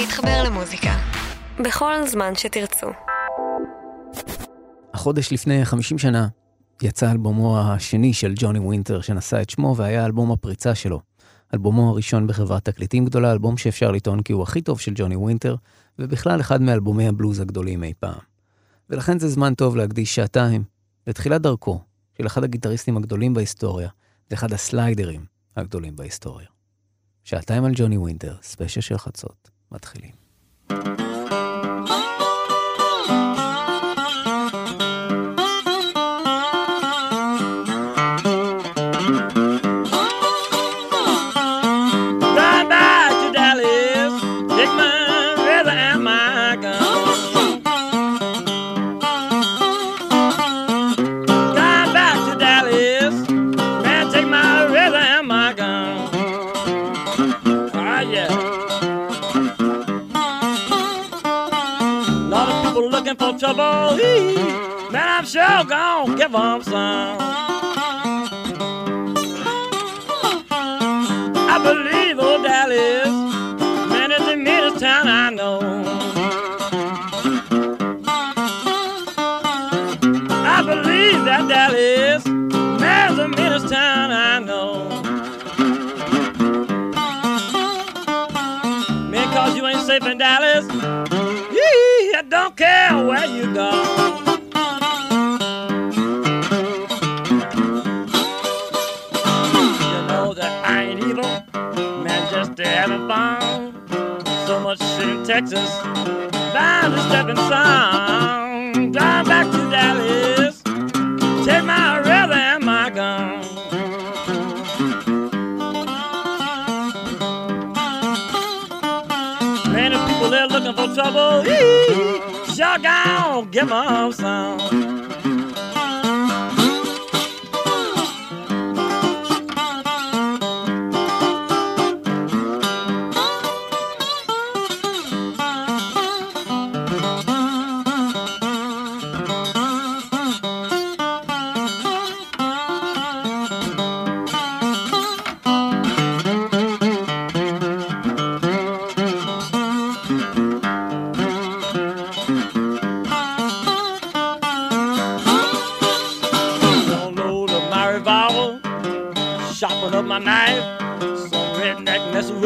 להתחבר למוזיקה. בכל זמן שתרצו. החודש לפני 50 שנה יצא אלבומו השני של ג'וני ווינטר שנשא את שמו והיה אלבום הפריצה שלו. אלבומו הראשון בחברת תקליטים גדולה, אלבום שאפשר לטעון כי הוא הכי טוב של ג'וני ווינטר, ובכלל אחד מאלבומי הבלוז הגדולים אי פעם. ולכן זה זמן טוב להקדיש שעתיים לתחילת דרכו של אחד הגיטריסטים הגדולים בהיסטוריה, ואחד הסליידרים הגדולים בהיסטוריה. שעתיים על ג'וני ווינטר, ספיישל של חצות, מתחילים. Trouble. Man, I'm sure gonna give 'em some. I believe old Dallas, man, it's the meanest town I know. I believe that Dallas, man's the meanest town I know. Man, cause you ain't safe in Dallas, Texas, bound to stepping sun. Drive back to Dallas, take my river and my gun. Many people there looking for trouble, sure gone, give 'em some.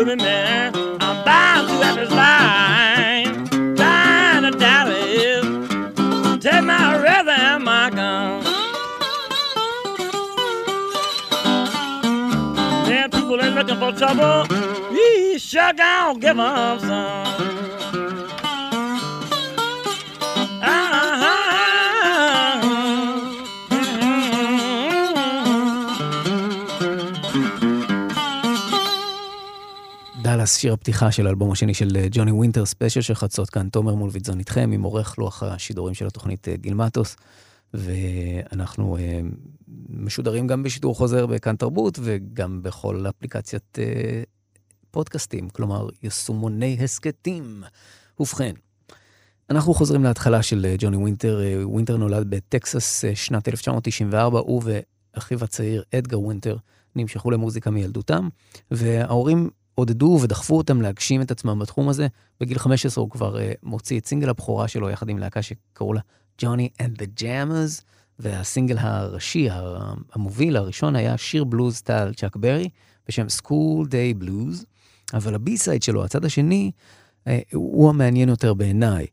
With me, man. I'm bound to have his line. Dying to Dallas, take my river and my gun. Man, people ain't looking for trouble. Yee, sure gonna give 'em some. שיר הפתיחה של האלבום השני של אה, ג'וני ווינטר, ספיישל של חצות, כאן תומר מולוידזון איתכם, עם עורך לוח השידורים של התוכנית אה, גיל מטוס, ואנחנו אה, משודרים גם בשידור חוזר בכאן תרבות, וגם בכל אפליקציית פודקאסטים, כלומר יישומוני הסכתים. ובכן, אנחנו חוזרים להתחלה של ג'וני ווינטר. אה, ווינטר נולד בטקסס שנת 1994, הוא ואחיו הצעיר אדגר ווינטר נמשכו למוזיקה מילדותם, וההורים עודדו ודחפו אותם להגשים את עצמם בתחום הזה. בגיל 15 הוא כבר אה, מוציא את סינגל הבכורה שלו יחד עם להקה שקראו לה ג'וני and the Jammers, והסינגל הראשי, המוביל, הראשון, היה שיר בלוז style צ'אק ברי, בשם School Day Blues, אבל ה B-side שלו, הצד השני, אה, הוא המעניין יותר בעיניי,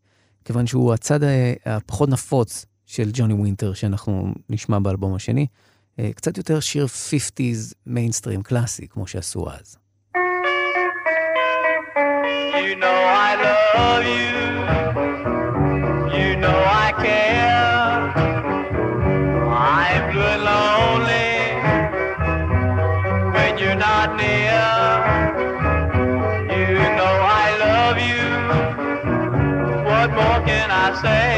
כיוון שהוא הצד אה, הפחות נפוץ של ג'וני ווינטר, שאנחנו נשמע באלבום השני, קצת יותר שיר 50's מיינסטרים קלאסי, כמו שעשו אז. You know I love you. You know I care. I'm good lonely when you're not near. You know I love you. What more can I say?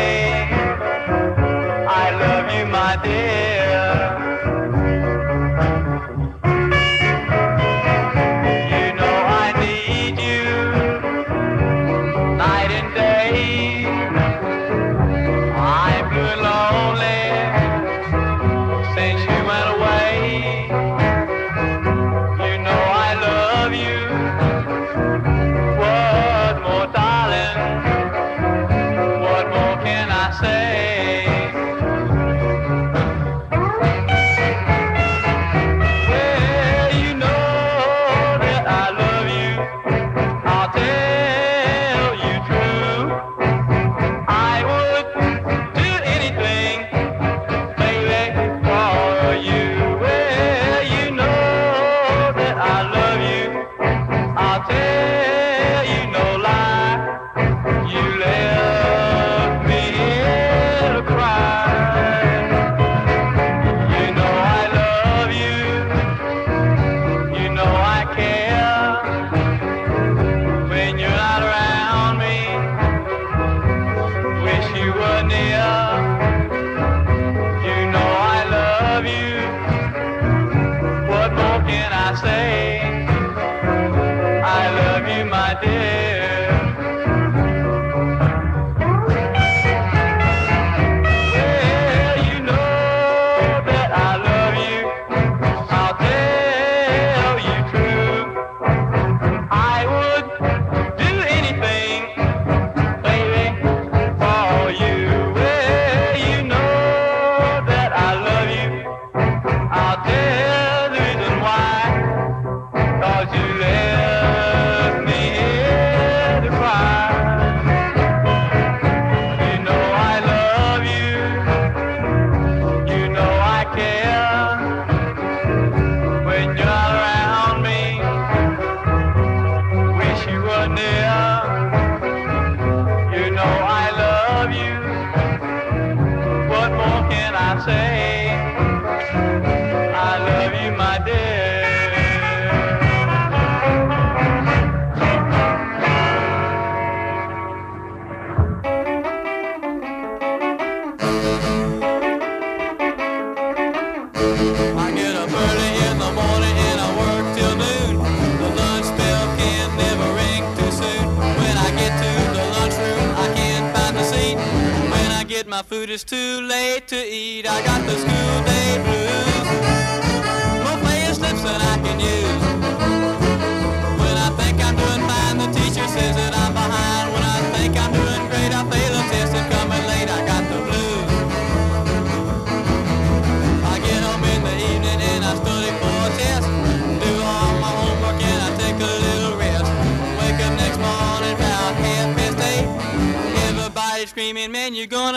to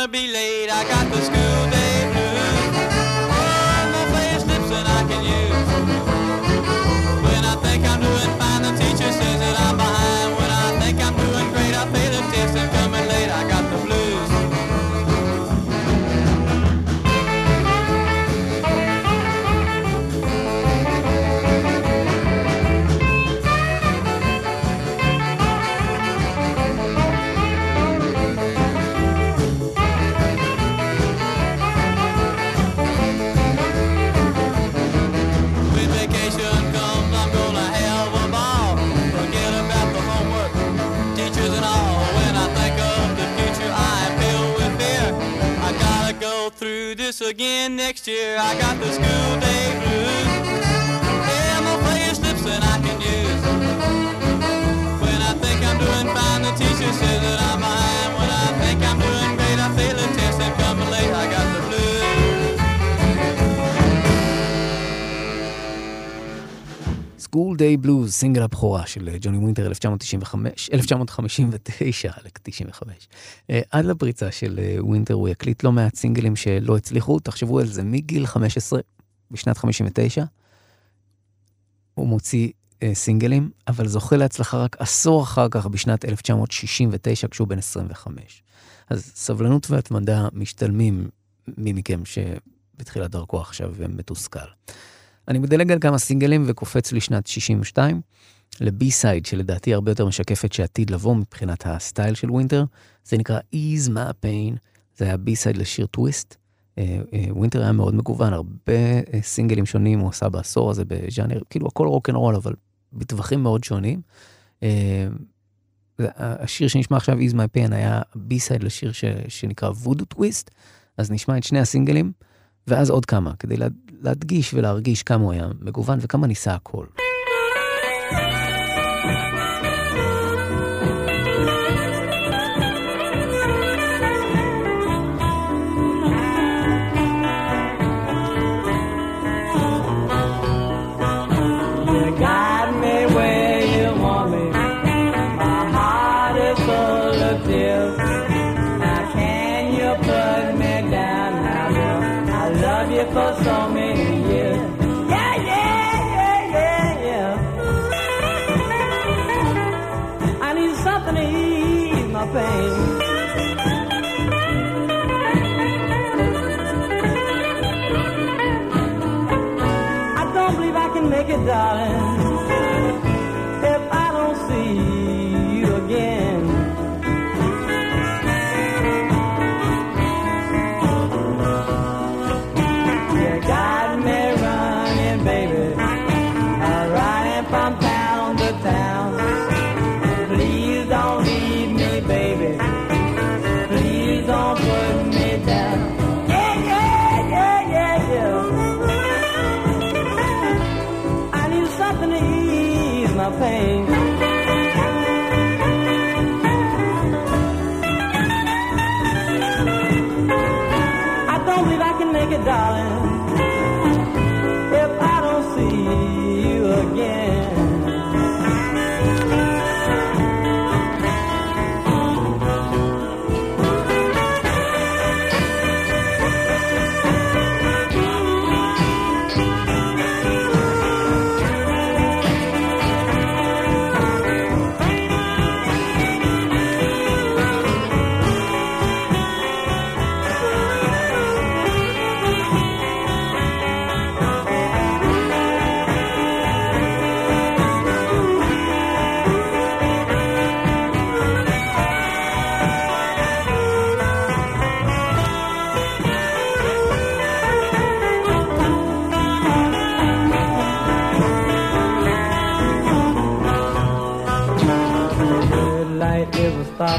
gonna be late. I got the school day blues. Oh, my face slips and I can use. When I think I'm doing fine, again next year. I got the school day blues. Yeah, my player slips and I can use. When I think I'm doing fine, the teacher says that I'm behind. Day Blues, סינגל הבכורה של ג'וני ווינטר 1995, 1959, עלק 95. אה, עד לפריצה של אה, ווינטר הוא יקליט לא מעט סינגלים שלא הצליחו, תחשבו על זה, מגיל 15, בשנת 59, הוא מוציא אה, סינגלים, אבל זוכה להצלחה רק עשור אחר כך, בשנת 1969, כשהוא בן 25. אז סבלנות והתמדה משתלמים מי מכם שבתחילת דרכו עכשיו מתוסכל. אני מדלג על כמה סינגלים וקופץ לשנת 62, ל B-side שלדעתי הרבה יותר משקפת שעתיד לבוא מבחינת ה style של ווינטר, זה נקרא Ease My Pain, זה היה B-side לשיר טוויסט. אה, אה, ווינטר היה מאוד מגוון, הרבה אה, סינגלים שונים הוא עשה בעשור הזה בז'אנר, כאילו הכל רוקנרול, אבל בטווחים מאוד שונים. זה- השיר שנשמע עכשיו, Ease My Pain, היה B-side לשיר ש, שנקרא Voodoo Twist, אז נשמע את שני הסינגלים, ואז עוד כמה, כדי לה, להדגיש ולהרגיש כמה הוא היה מגוון וכמה ניסה הכל. agony, my pain.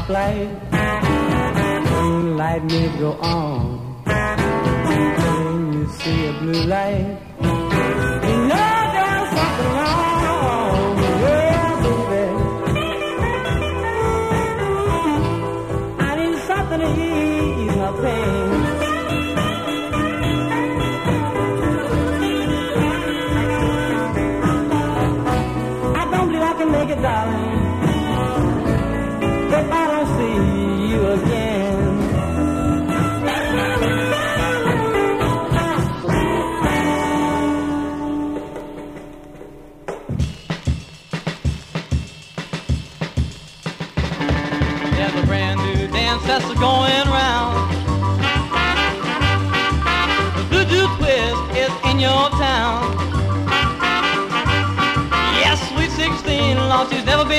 Stoplight. Green light may go on.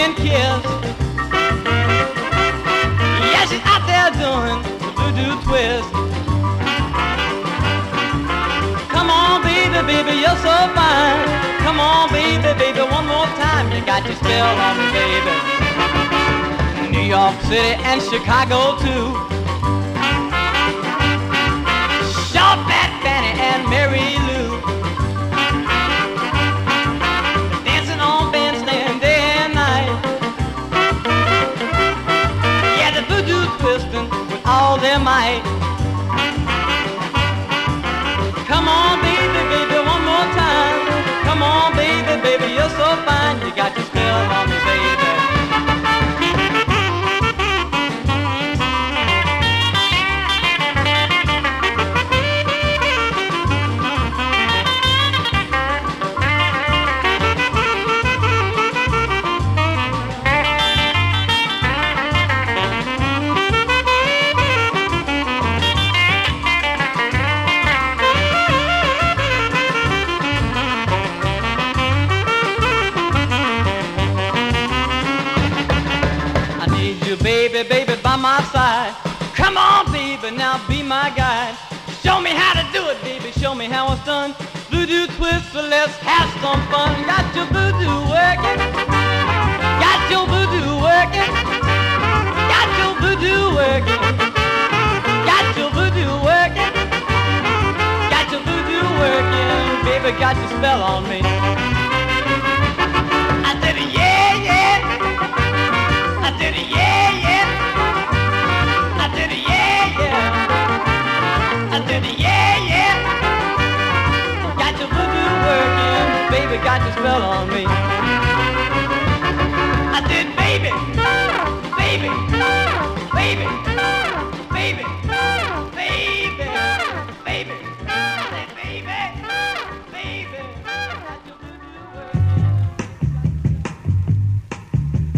Been kissed. Yeah, she's out there doing the voodoo twist. Come on, baby, baby, you're so fine. Come on, baby, baby, one more time. You got your spell on me, baby. New York City and Chicago too. So fine. You got your spell on twist, let's have some fun. Got your voodoo working. Got your voodoo working. Got your voodoo working. Got your voodoo working. Got your voodoo working. Baby, got your spell on me. I said, yeah, yeah. I it, yeah, yeah. Baby, got your spell on me. I did, baby, baby, baby, baby, baby, baby, I said, baby, baby.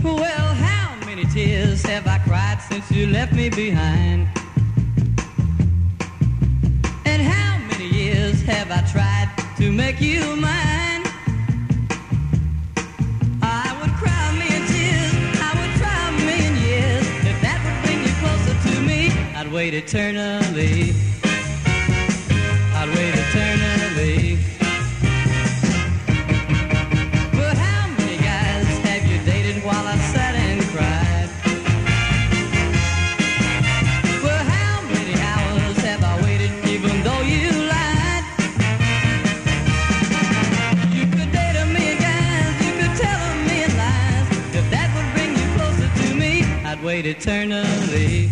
Well, how many tears have I cried since you left me behind? And how many years have I tried to make you mine? eternally. I'd wait eternally. But how many guys have you dated while I sat and cried? But how many hours have I waited even though you lied? You could date a million guys, you could tell a million lies. If that would bring you closer to me, I'd wait eternally.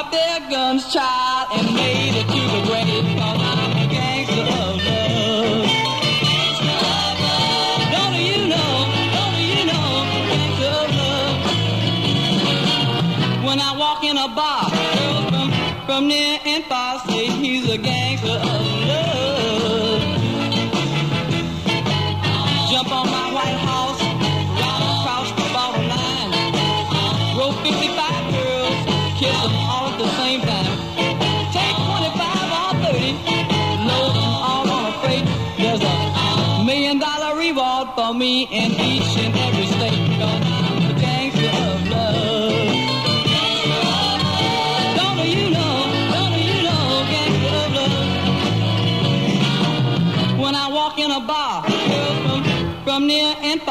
up their guns, child, and made it to the grave. Cause I'm a gangster of love. Don't you know, don't you know, gangster of love. When I walk in a bar, girls from, from near and far say he's a gangster in each and every state. A of love. Don't you know, don't you know, of love. When I walk in a bar, from near and far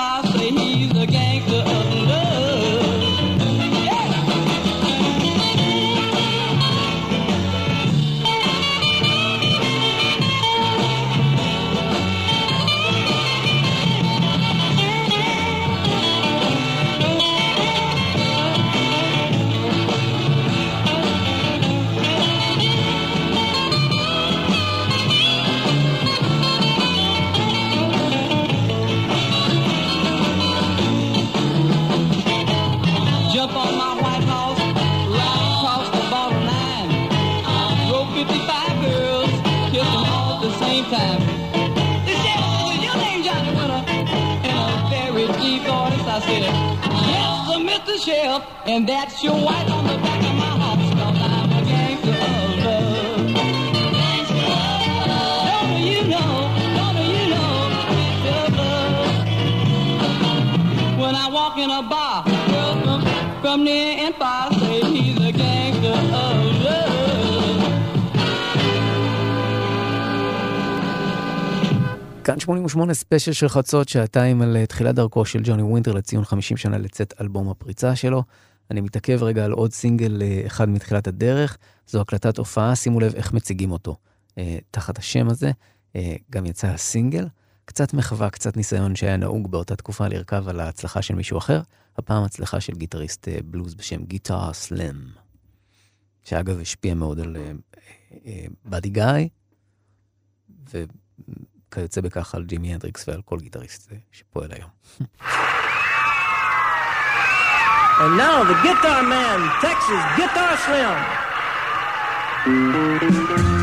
and that's your white on the back of my heart, 'cause I'm a gangster of love." Don't you know? Don't you know? Gangster of love. When I walk in a bar, girls from, from near and far say he's a gangster of love. כאן 88 ספיישל של חצות, שעתיים על אה, תחילת דרכו של ג'וני ווינטר לציון 50 שנה לצאת אלבום הפריצה שלו. אני מתעכב רגע על עוד סינגל אה, אחד מתחילת הדרך, זו הקלטת הופעה, שימו לב איך מציגים אותו. אה, תחת השם הזה, אה, גם יצא הסינגל, קצת מחווה, קצת ניסיון שהיה נהוג באותה תקופה לרכב על ההצלחה של מישהו אחר, הפעם הצלחה של גיטריסט בלוז בשם גיטר סלים, שאגב השפיע מאוד על באדי גיא, וכיוצא בכך על ג'ימי הנדריקס ועל כל גיטריסט שפועל היום. And now the Guitar Man, Texas Guitar Slim.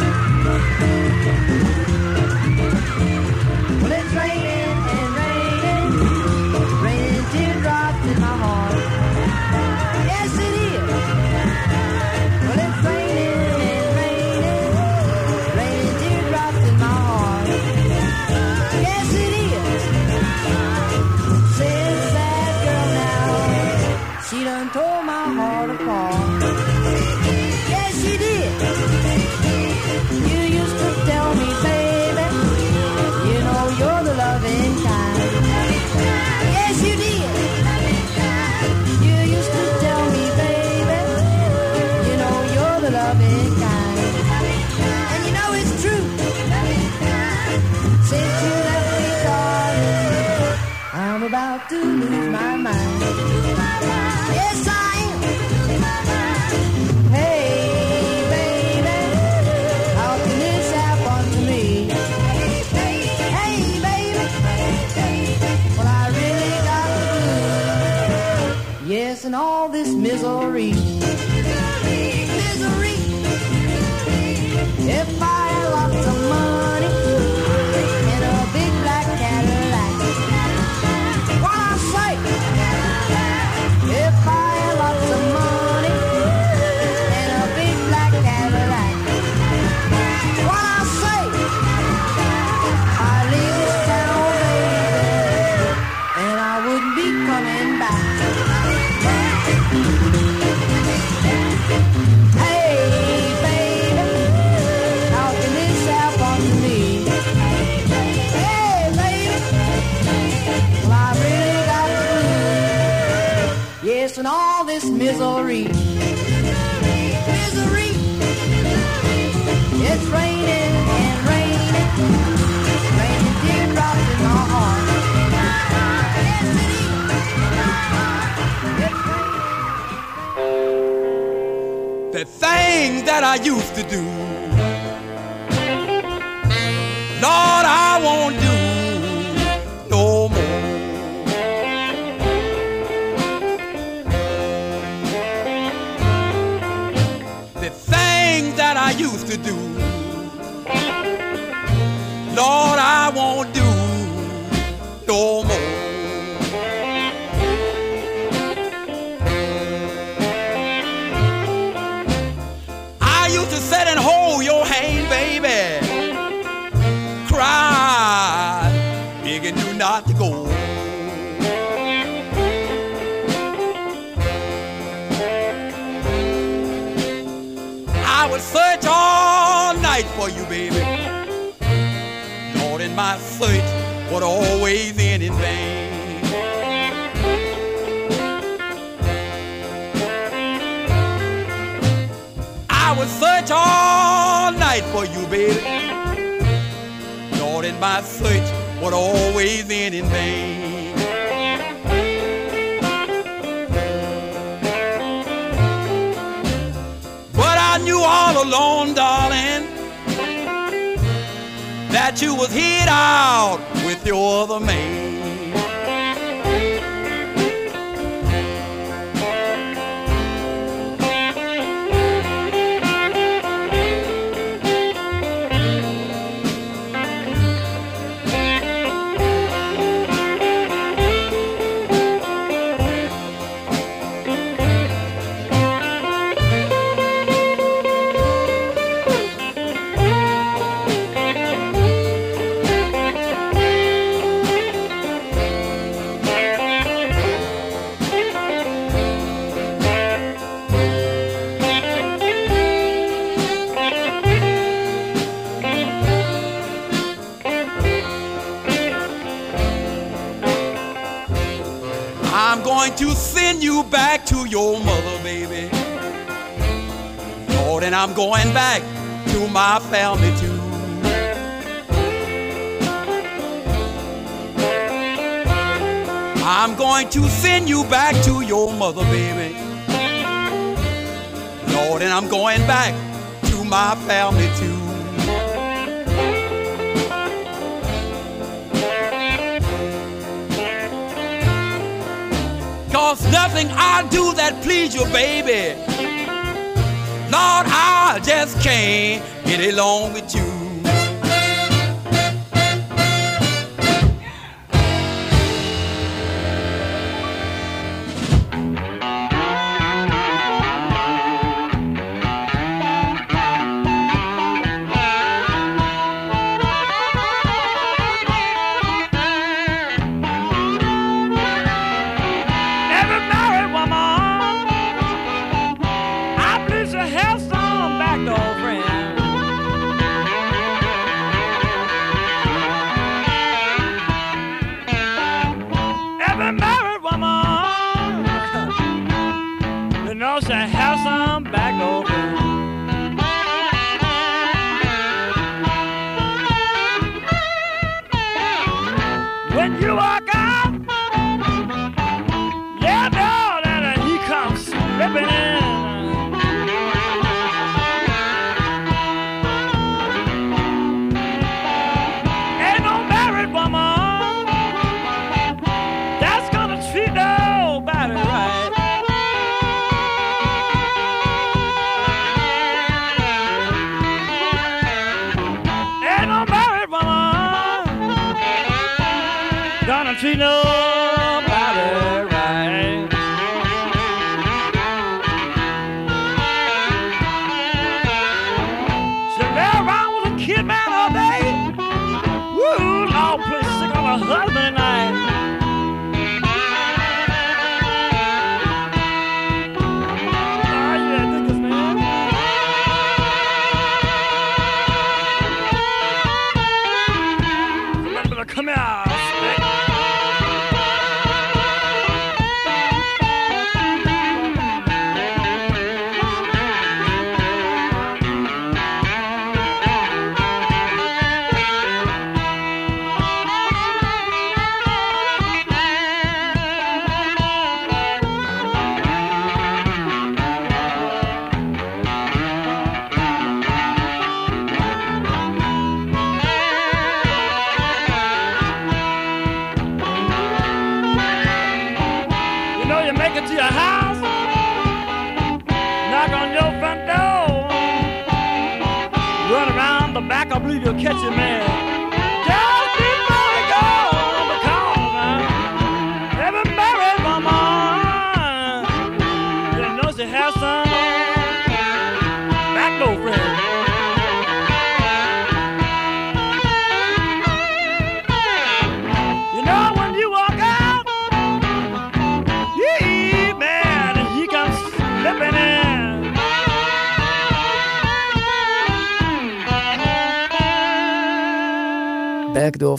that I used to do. always end in vain. I would search all night for you, baby. Lord, and my search would always end in vain. But I knew all alone, darling, that you was hid out you're the man. back to my family too. I'm going to send you back to your mother, baby. Lord, and I'm going back to my family too. Cause nothing I do that please you, baby Lord, I just can't get along with you.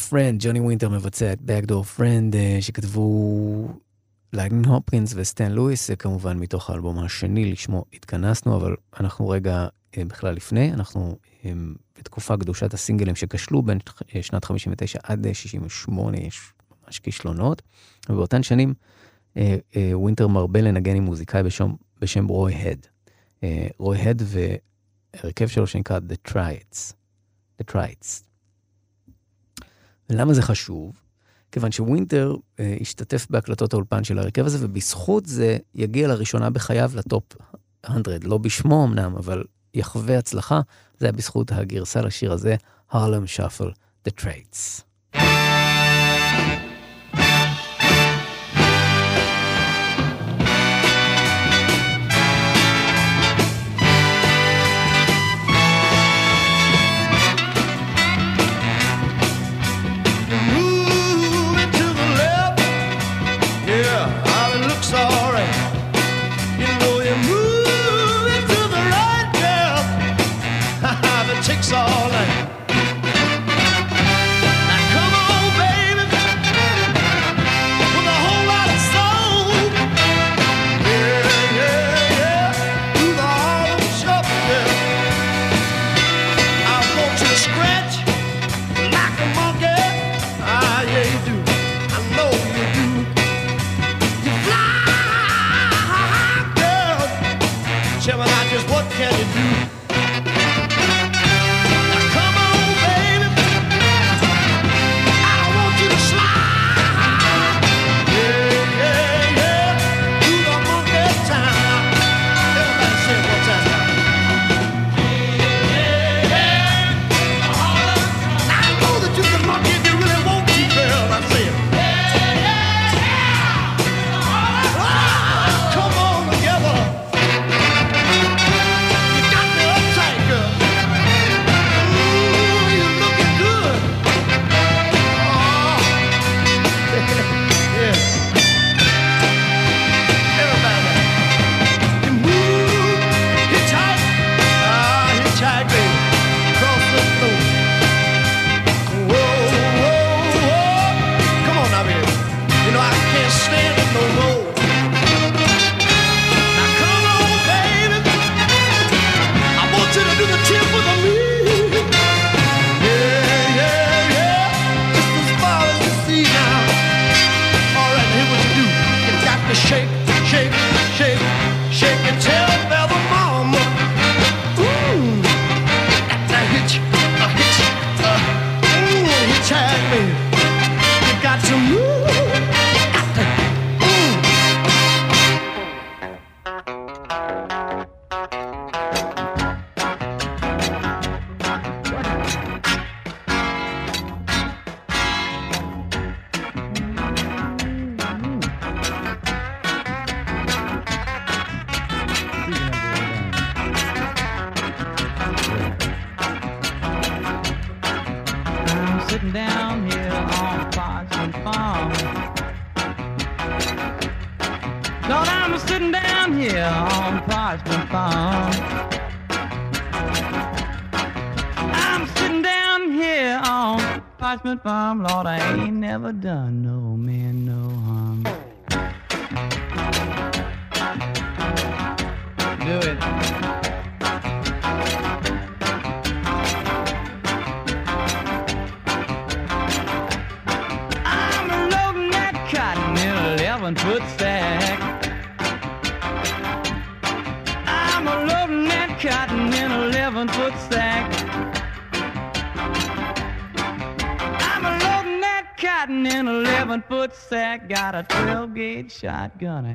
Friend, ג'וני ווינטר מבצע את Backdoor Friend, uh, שכתבו לייטנין הופקינס וסטן לואיס, זה כמובן מתוך האלבום השני, לשמו התכנסנו, אבל אנחנו רגע uh, בכלל לפני, אנחנו um, בתקופה גדושת הסינגלים שכשלו בין uh, שנת 59 עד 68, יש ממש כישלונות, ובאותן שנים ווינטר מרבה לנגן עם מוזיקאי בשום, בשם רוי הד. רוי הד והרכב שלו שנקרא The Traits. The Triads, ולמה זה חשוב? כיוון שווינטר אה, השתתף בהקלטות האולפן של הרכב הזה, ובזכות זה יגיע לראשונה בחייו לטופ 100, לא בשמו אמנם, אבל יחווה הצלחה, זה היה בזכות הגרסה לשיר הזה, הרלם שפל, The Traits.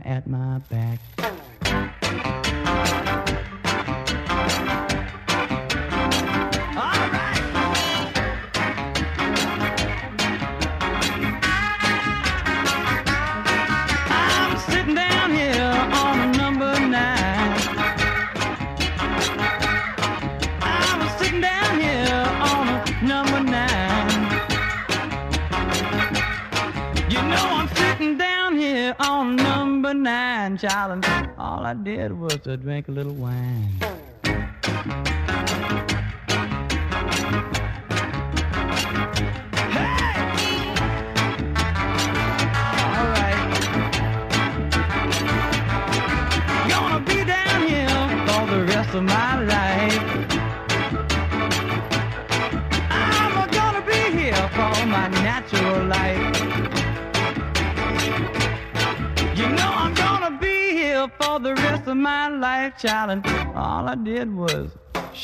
at my So would make a little wine.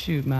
shoot, man.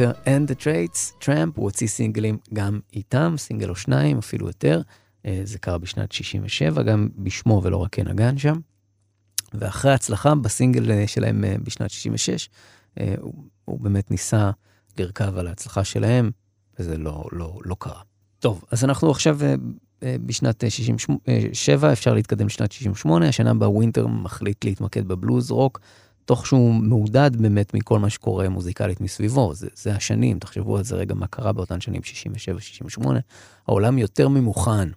Winter and the Traits, Tramp, הוא הוציא סינגלים גם איתם, סינגל או שניים, אפילו יותר. אה, זה קרה בשנת 67, גם בשמו ולא רק כנגן שם. ואחרי ההצלחה בסינגל אה, שלהם אה, בשנת 66, הוא, הוא באמת ניסה לרכב על ההצלחה שלהם, וזה לא, לא, לא קרה. טוב, אז אנחנו עכשיו בשנת 67, אפשר להתקדם לשנת 68, השנה בה ווינטר מחליט להתמקד בבלוז רוק. תוך שהוא מעודד באמת מכל מה שקורה מוזיקלית מסביבו. זה, זה השנים, תחשבו על זה רגע, מה קרה באותן שנים, 67-68. העולם יותר ממוכן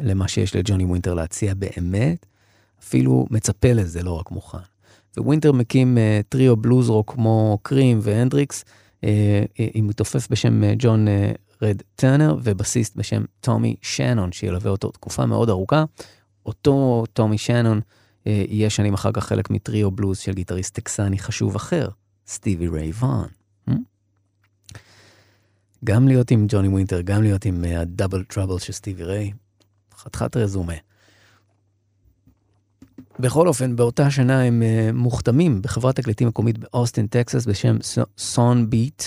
למה שיש לג'וני ווינטר להציע באמת, אפילו מצפה לזה, לא רק מוכן. ווינטר מקים uh, טריו בלוז רוק כמו קרים והנדריקס, uh, עם מתופף בשם ג'ון רד טרנר ובסיסט בשם טומי שנון, שילווה אותו תקופה מאוד ארוכה. אותו טומי שנון יהיה שנים אחר כך חלק מטריו בלוז של גיטריסט טקסני חשוב אחר, סטיבי ריי וון. Hmm? גם להיות עם ג'וני ווינטר, גם להיות עם הדאבל טראבל של סטיבי ריי, חתיכת רזומה. בכל אופן, באותה שנה הם uh, מוחתמים בחברת תקליטים מקומית באוסטין, טקסס, בשם סון ביט,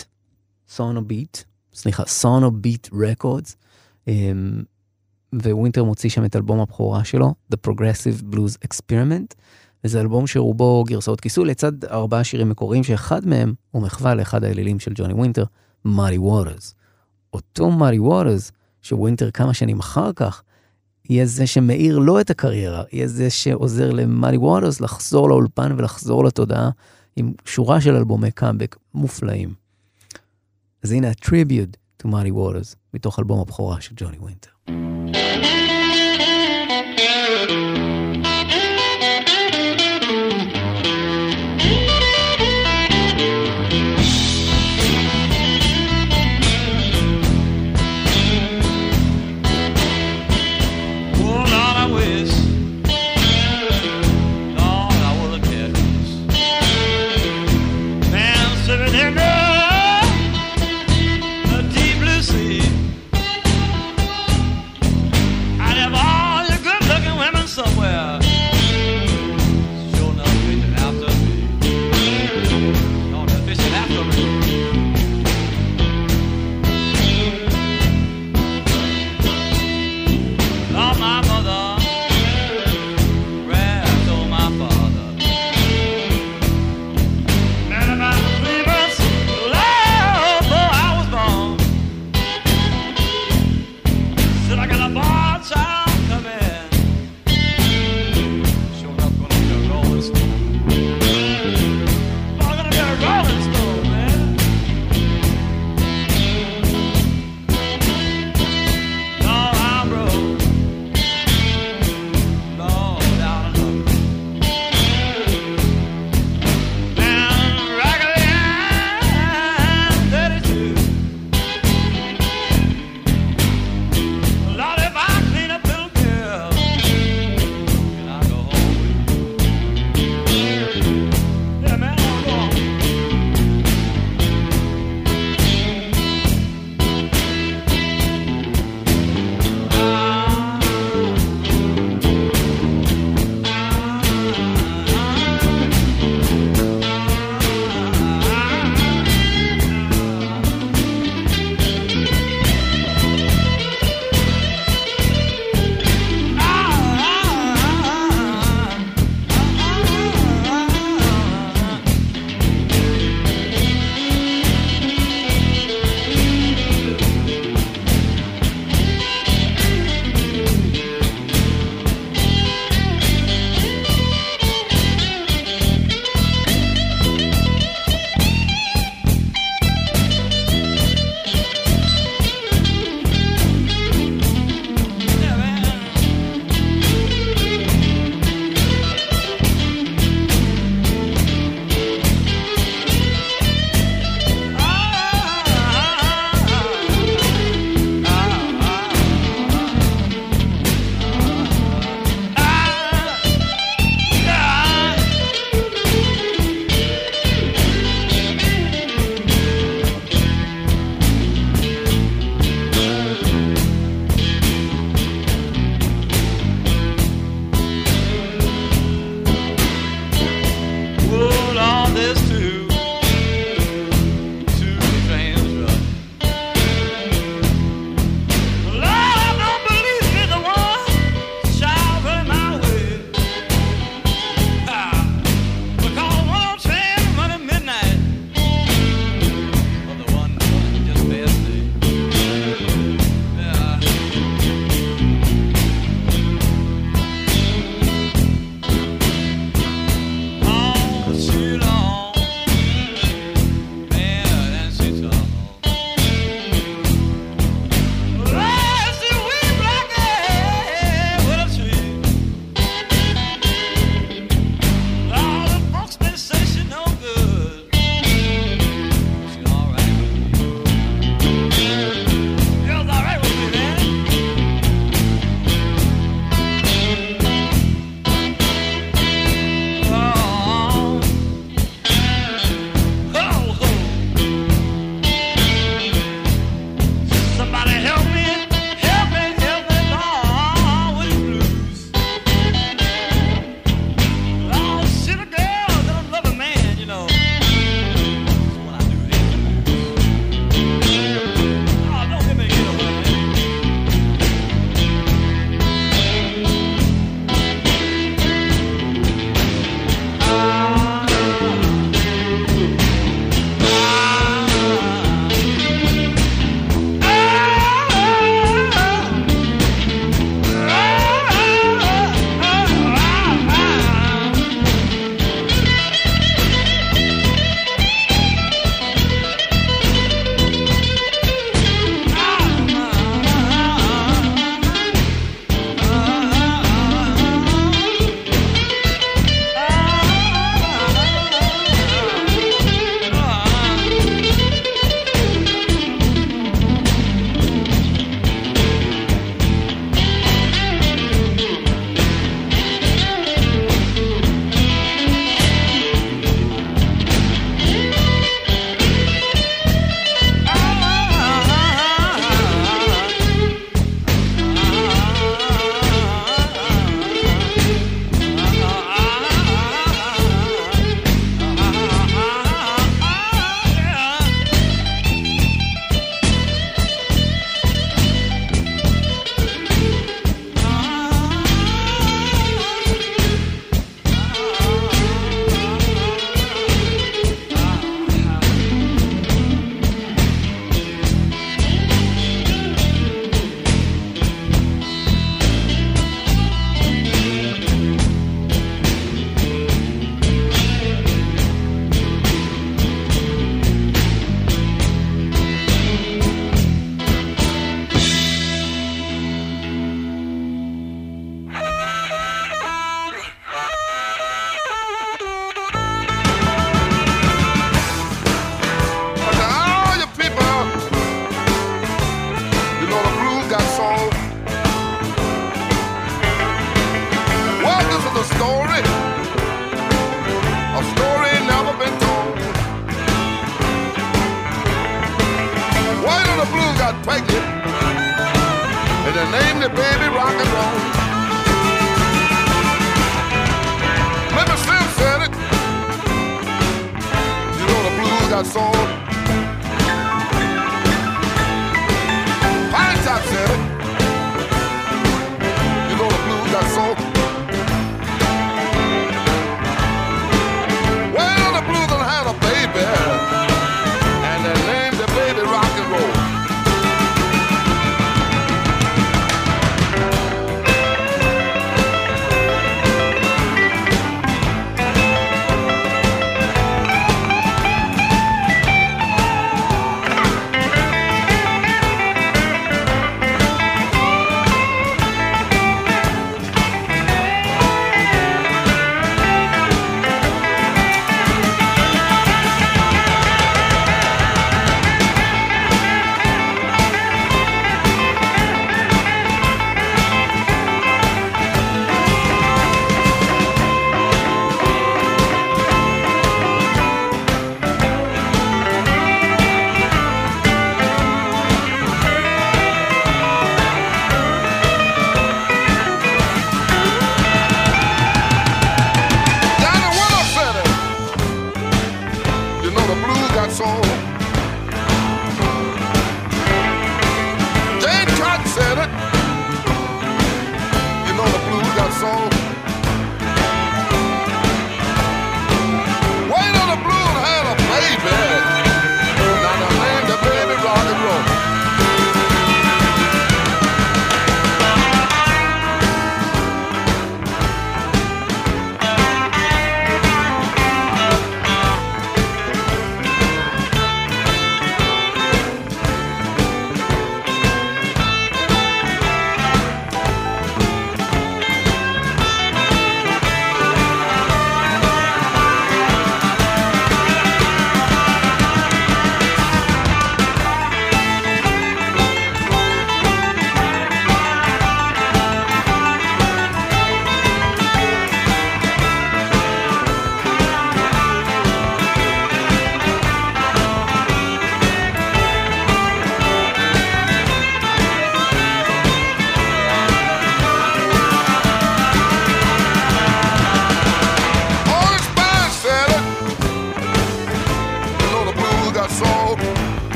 סונו ביט, סליחה, סונו ביט רקורדס, um, ווינטר מוציא שם את אלבום הבכורה שלו, The Progressive Blues Experiment, וזה אלבום שרובו גרסאות כיסוי לצד ארבעה שירים מקוריים, שאחד מהם הוא מחווה לאחד האלילים של ג'וני ווינטר, מאדי ווטרס. אותו מארי ווטרס, שווינטר כמה שנים אחר כך, יהיה זה שמחיה לו את הקריירה, יהיה זה שעוזר למאדי ווטרס לחזור לאולפן ולחזור לתודעה עם שורה של אלבומי קאמבק מופלאים. אז הנה הטריביוט to מאלי ווטרס מתוך אלבום הבכורה של ג'וני ווינטר.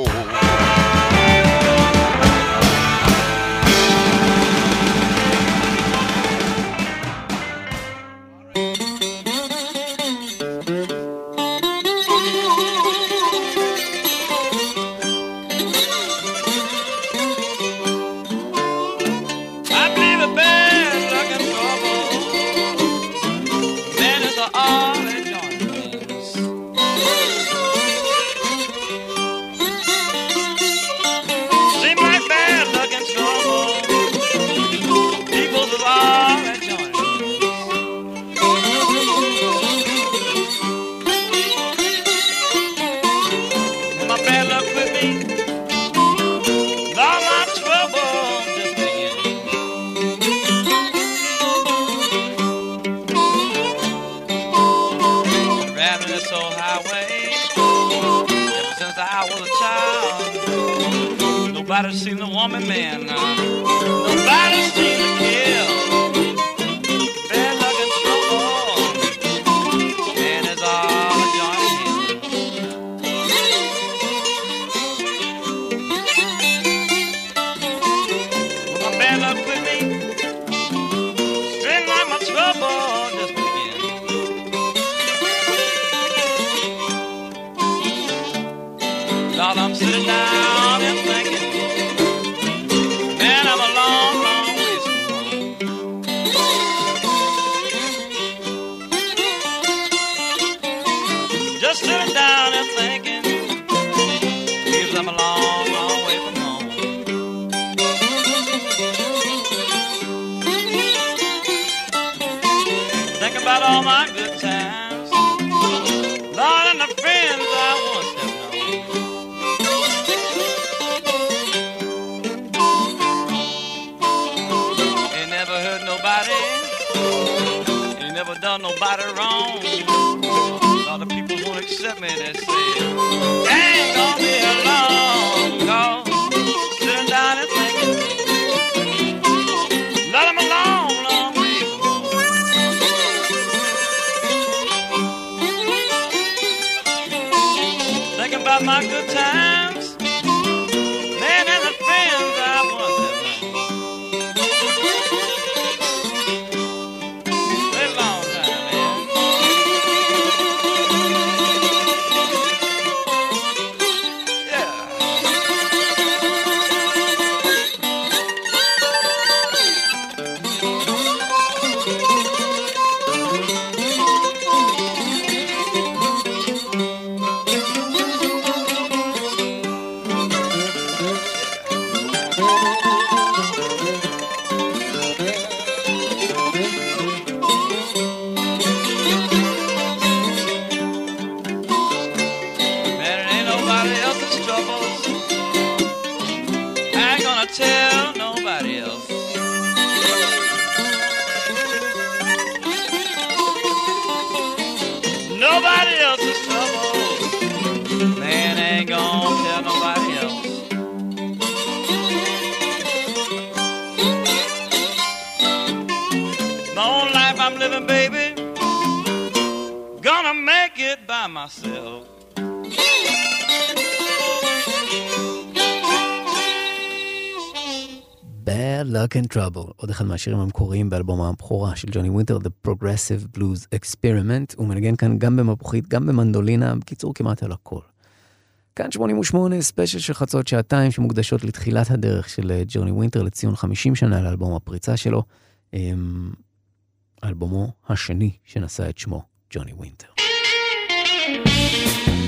Oh. Myself. Bad Luck and Trouble, עוד אחד מהשירים המקוריים באלבום הבכורה של ג'וני ווינטר, The Progressive Blues Experiment. הוא מנגן כאן גם במפוחית, גם במנדולינה, בקיצור כמעט על הכל. כאן 88, ספיישל של חצות שעתיים שמוקדשות לתחילת הדרך של אה, ג'וני ווינטר לציון 50 שנה לאלבום הפריצה שלו. אמ, אלבומו השני שנשא את שמו, ג'וני ווינטר. Thank you.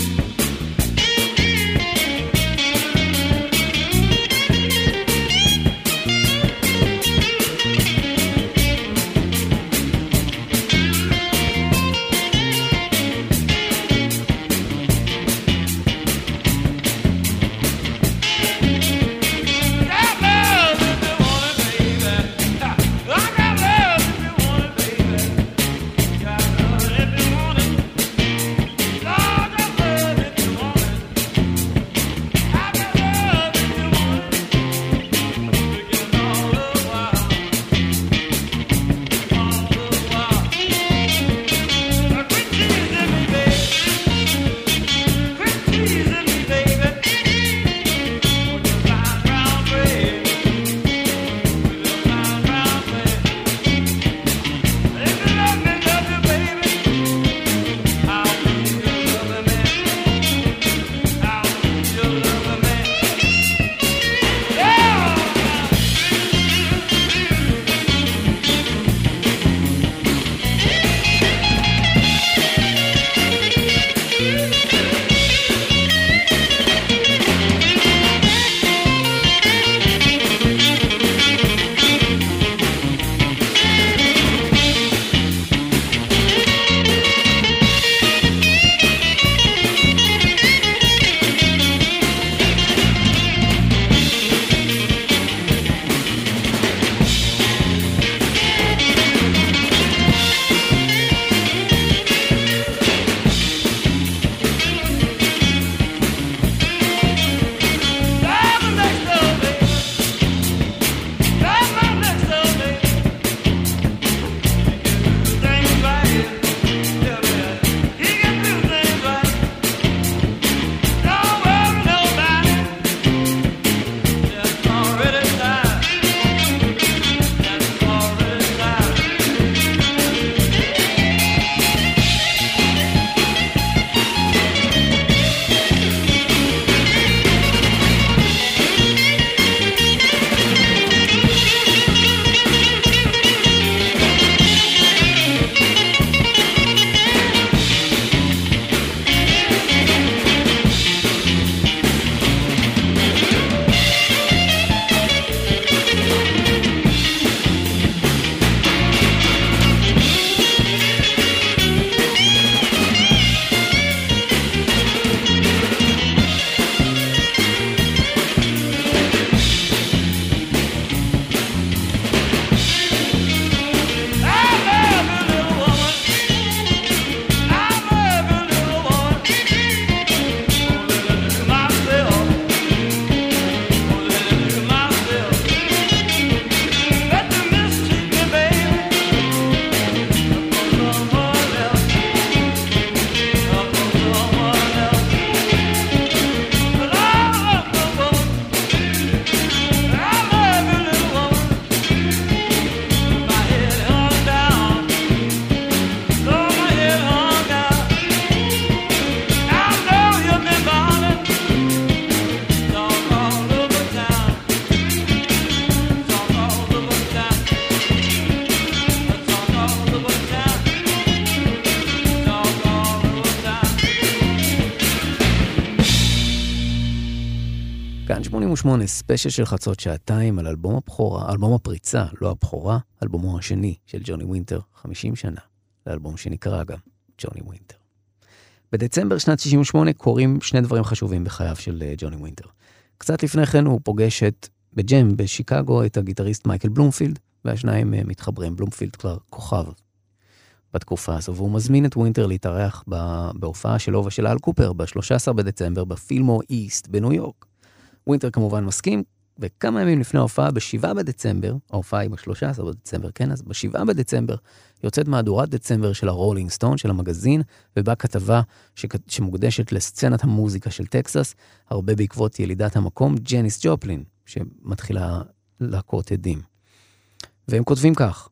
108, ספיישל של חצות שעתיים על אלבום הבכורה, אלבום הפריצה, לא הבכורה, אלבומו השני של ג'וני ווינטר, 50 שנה, לאלבום שנקרא גם ג'וני ווינטר. בדצמבר שנת 68 קורים שני דברים חשובים בחייו של אה, ג'וני ווינטר. קצת לפני כן הוא פוגש את, בג'ם בשיקגו את הגיטריסט מייקל בלומפילד, והשניים אה, מתחברים, בלומפילד כבר כוכב בתקופה הזו, והוא מזמין את ווינטר להתארח בהופעה שלו ושל אל קופר ב-13 בדצמבר בפילמור איסט בניו יורק. ווינטר כמובן מסכים, וכמה ימים לפני ההופעה, ב-7 בדצמבר, ההופעה היא ב-13 בדצמבר, כן? אז ב-7 בדצמבר יוצאת מהדורת דצמבר של הרולינג סטון, של המגזין, ובה כתבה שכ- שמוקדשת לסצנת המוזיקה של טקסס, הרבה בעקבות ילידת המקום, ג'ניס ג'ופלין, שמתחילה להכות גלים. והם כותבים כך: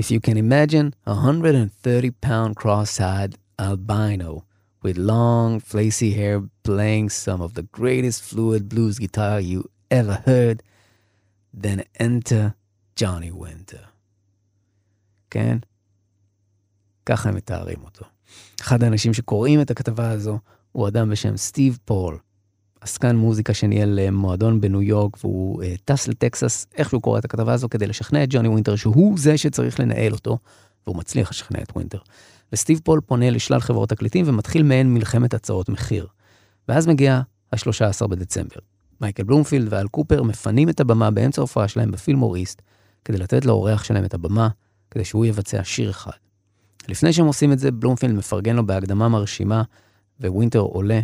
If you can imagine a 130 pound cross-eyed albino with long, fleecy hair playing some of the greatest fluid blues guitar you ever heard, then enter Johnny Winter. כן? ככה הם מתארים אותו. אחד האנשים שקוראים את הכתבה הזו הוא אדם בשם סטיב פול, עסקן מוזיקה שניהל אה, מועדון בניו יורק והוא אה, טס לטקסס איכשהו קורא את הכתבה הזו כדי לשכנע את ג'וני ווינטר שהוא זה שצריך לנהל אותו, והוא מצליח לשכנע את ווינטר. וסטיב פול פונה לשלל חברות תקליטים ומתחיל מעין מלחמת הצעות מחיר. ואז מגיע ה-13 בדצמבר. מייקל בלומפילד ואל קופר מפנים את הבמה באמצע ההופעה שלהם בפילמור איסט, כדי לתת לאורח שלהם את הבמה, כדי שהוא יבצע שיר אחד. לפני שהם עושים את זה, בלומפילד מפרגן לו בהקדמה מרשימה, ווינטר עולה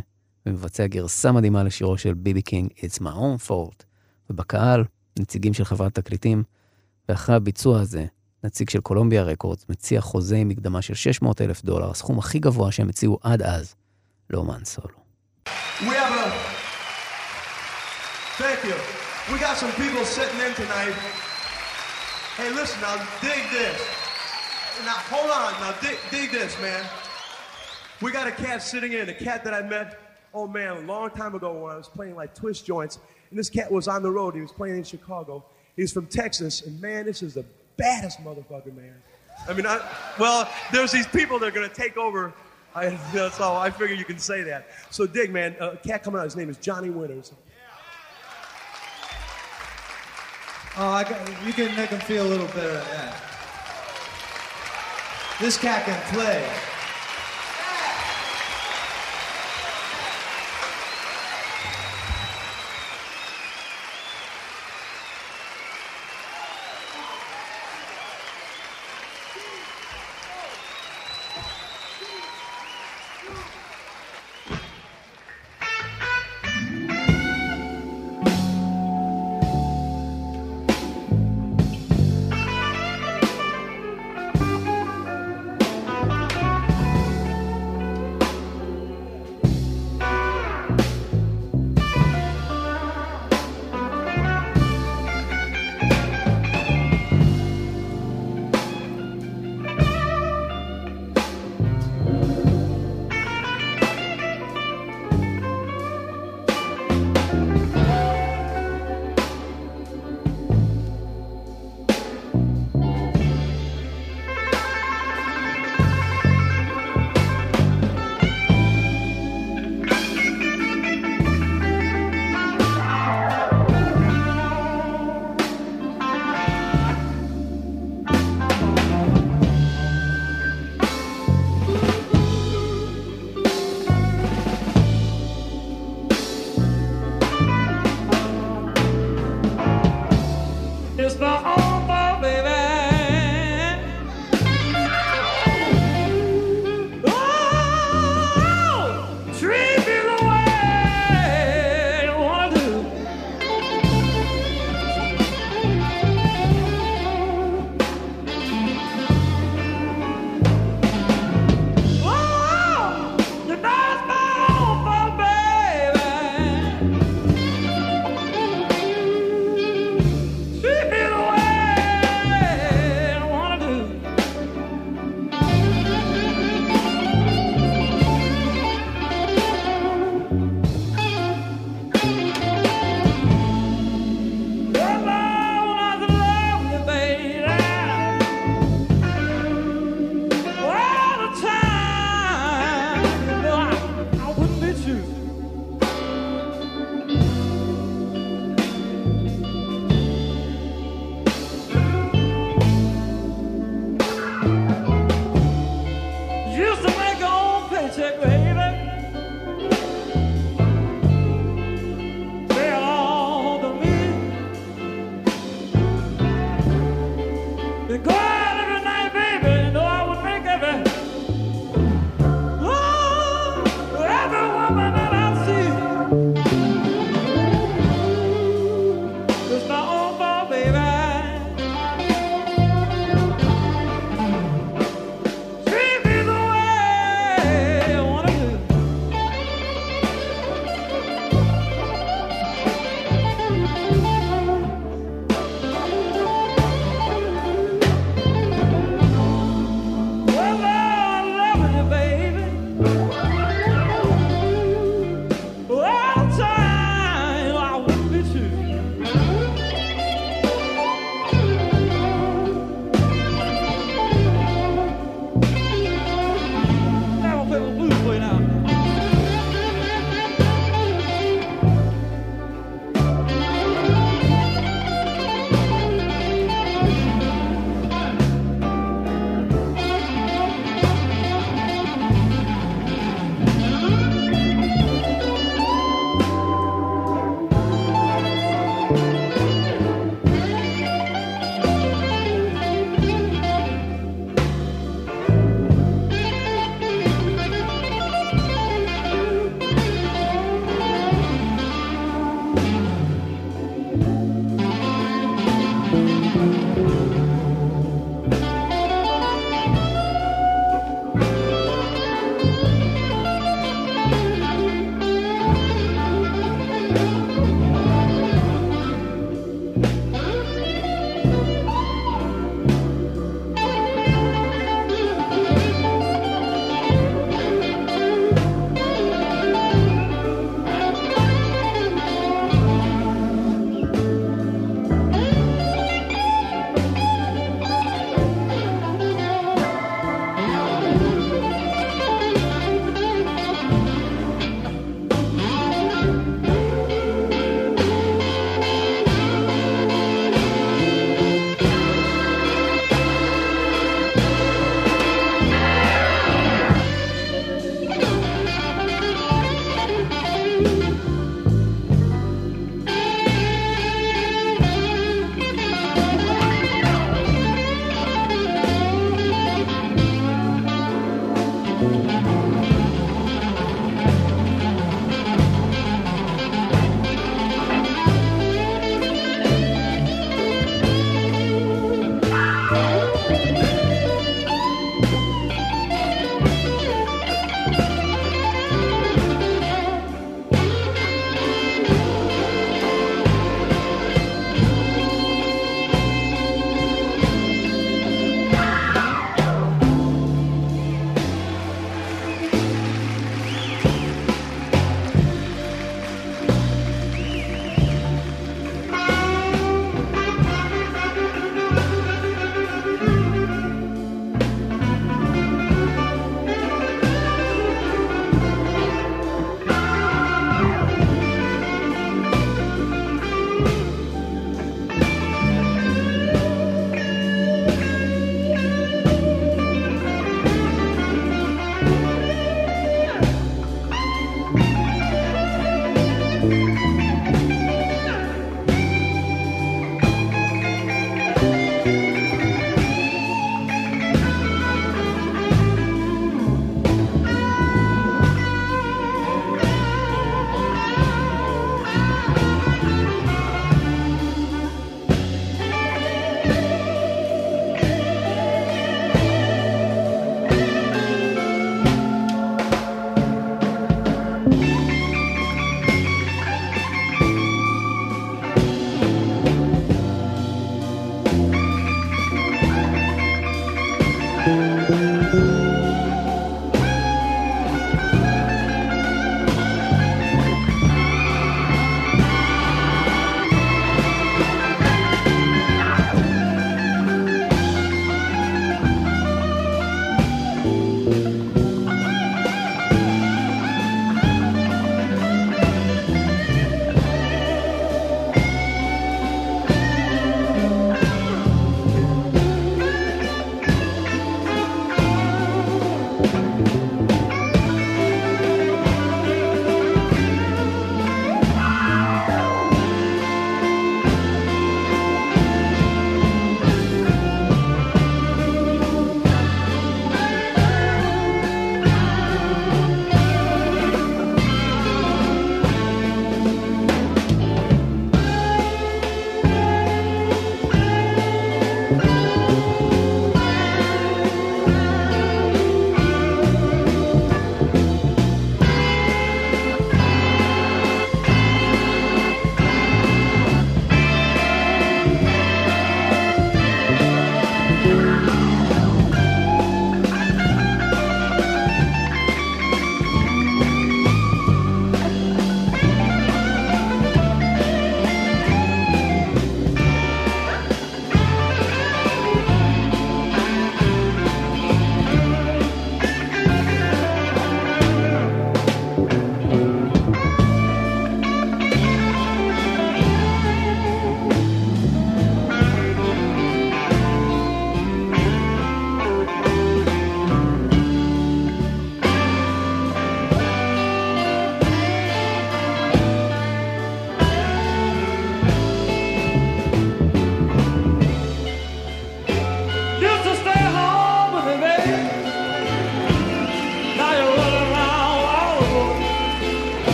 ומבצע גרסה מדהימה לשירו של ביבי קינג, It's my own fault. ובקהל, נציגים של חברת תקליטים, ואחרי הביצוע הזה, נציג של קולומביה רקורדס מציע חוזה עם מקדמה של 600 אלף דולר, הסכום הכי גבוה שהם הציעו עד אז, לאומן סולו. We have a. Thank you. We got some people sitting in tonight. Hey, listen now, dig this. Now, hold on. Now, dig, dig this, man. We got a cat sitting in, a cat that I met, oh man, a long time ago when I was playing like twist joints. And this cat was on the road. He was playing in Chicago. He's from Texas. And man, this is the baddest motherfucker, man. I mean, I, well, there's these people that are going to take over. I, so I figure you can say that. So dig, man. Uh, a cat coming out. His name is Johnny Winters. Oh, I got, you can make him feel a little better at that. This cat can play.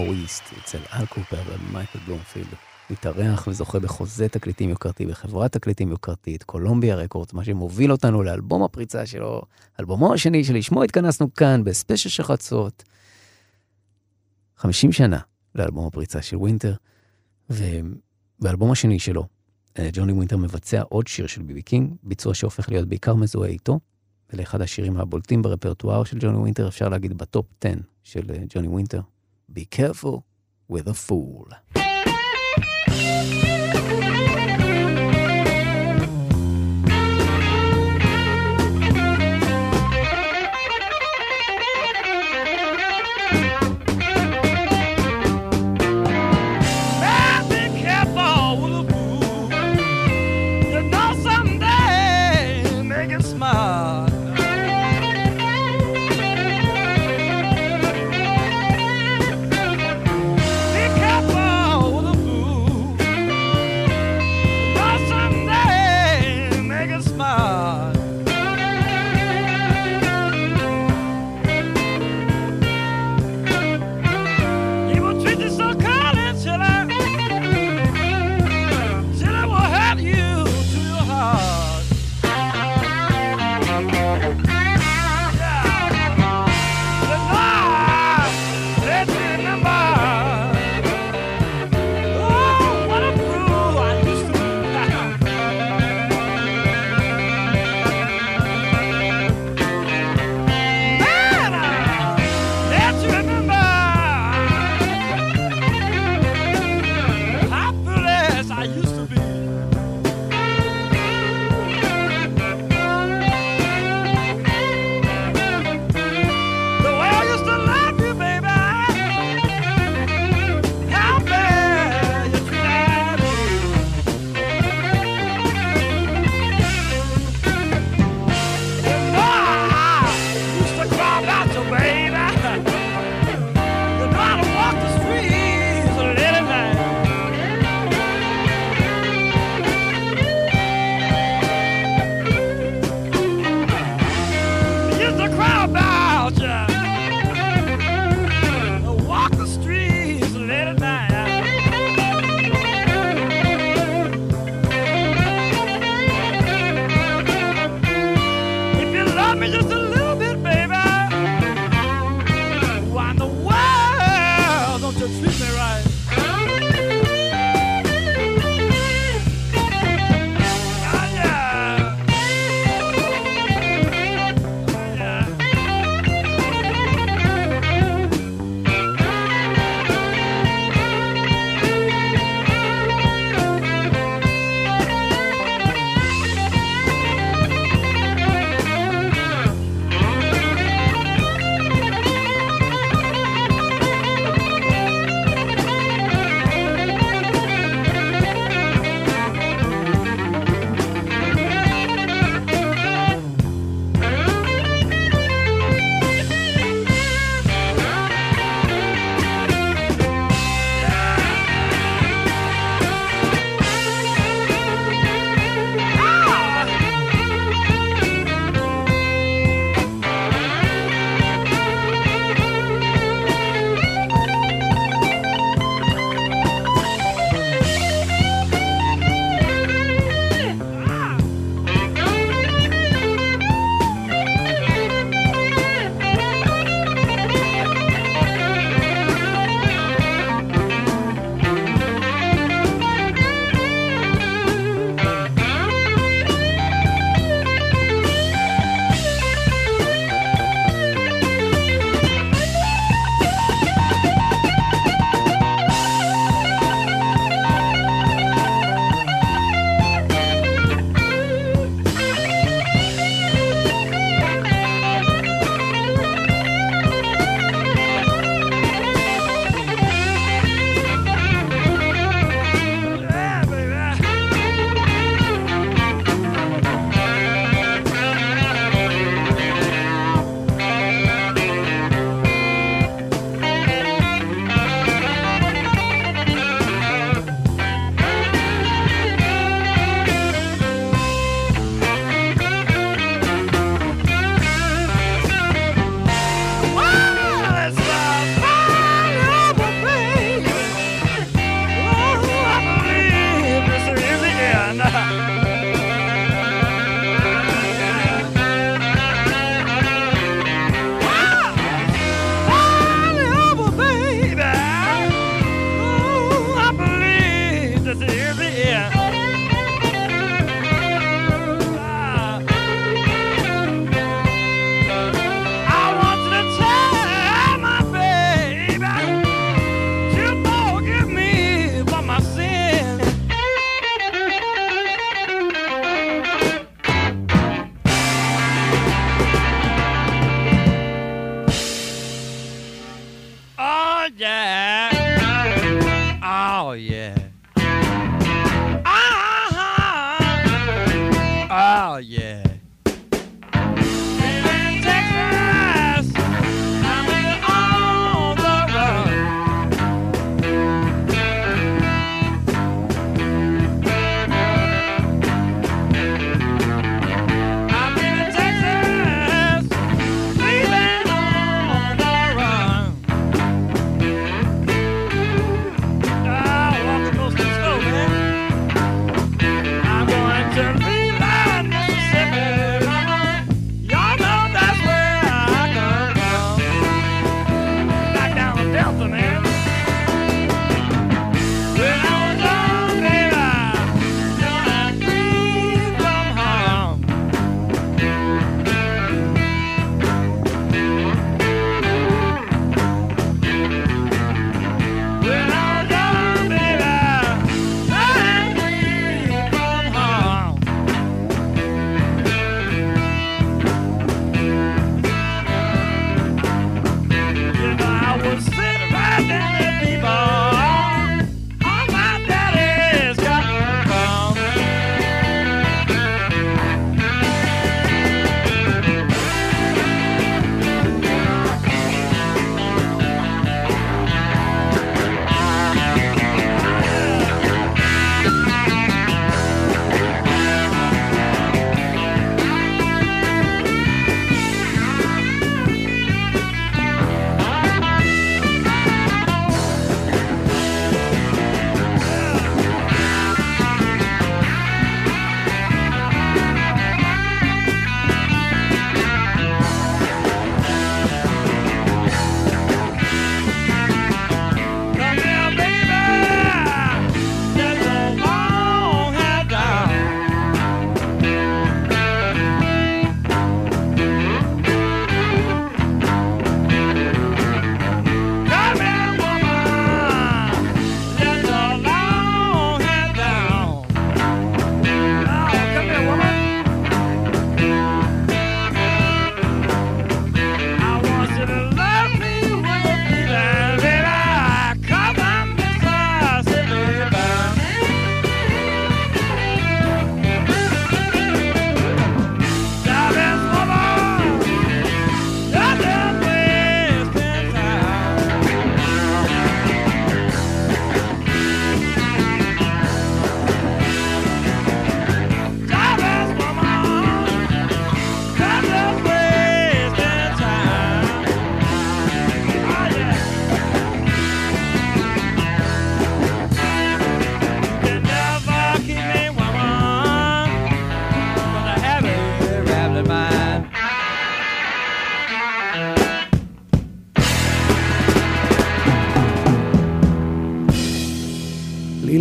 בפילמור איסט, אצל אל קופר ומייקל בלומפילד. מתארח וזוכה בחוזה תקליטים יוקרתי בחברת תקליטים יוקרתית, קולומביה רקורדס, מה שמוביל אותנו לאלבום הפריצה שלו, אלבומו השני שלשמו התכנסנו כאן בספיישל של חצות. 50 שנה לאלבום הפריצה של ווינטר, ובאלבום השני שלו, אה, ג'וני ווינטר מבצע עוד שיר של ביבי קינג, ביצוע שהופך להיות בעיקר מזוהה איתו, ולאחד השירים הבולטים ברפרטואר של ג'וני ווינטר, אפשר להגיד בטופ 10 של אה, ג'וני ווינטר, Be careful with a fool.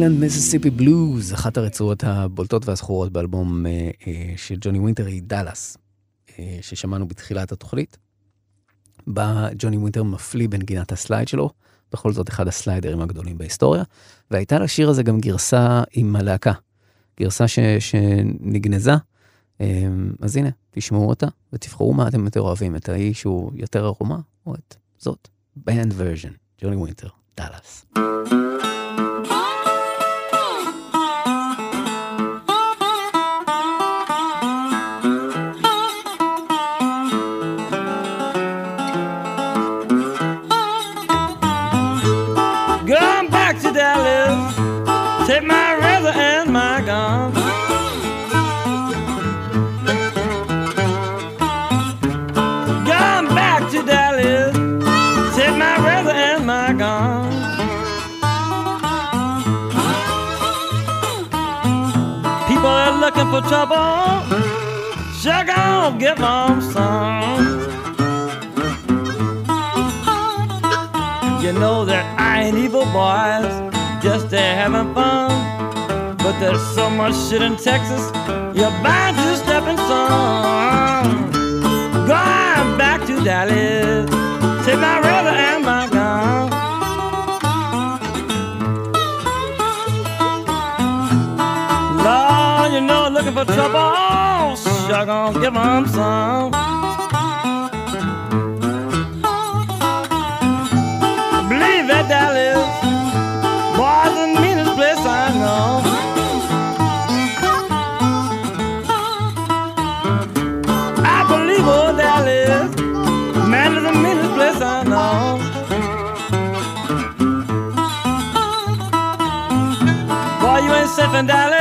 Leland Mississippi Blues, אחת הרצועות הבולטות והזכורות באלבום אה, אה, של ג'וני ווינטר היא דאלאס, אה, ששמענו בתחילת התוכנית. בה ג'וני ווינטר מפליא בנגינת ה slide שלו, בכל זאת אחד הסליידרים הגדולים בהיסטוריה, והייתה לשיר הזה גם גרסה עם הלהקה, גרסה ש, שנגנזה. אה, אז הנה, תשמעו אותה ותבחרו מה אתם יותר אוהבים, את ההיא שהוא יותר ערומה, או את זאת. בנד ורז'ן, ג'וני ווינטר, דאלאס. Trouble, sure gonna give them some. You know that I ain't evil, boys, just they having fun. But there's so much shit in Texas, you're bound to step in some. my troubles, I gonna give them some. Believe it, Dallas, boys the meanest place I know. I believe, oh Dallas, man is the meanest place I know. Boy, you ain't safe in Dallas.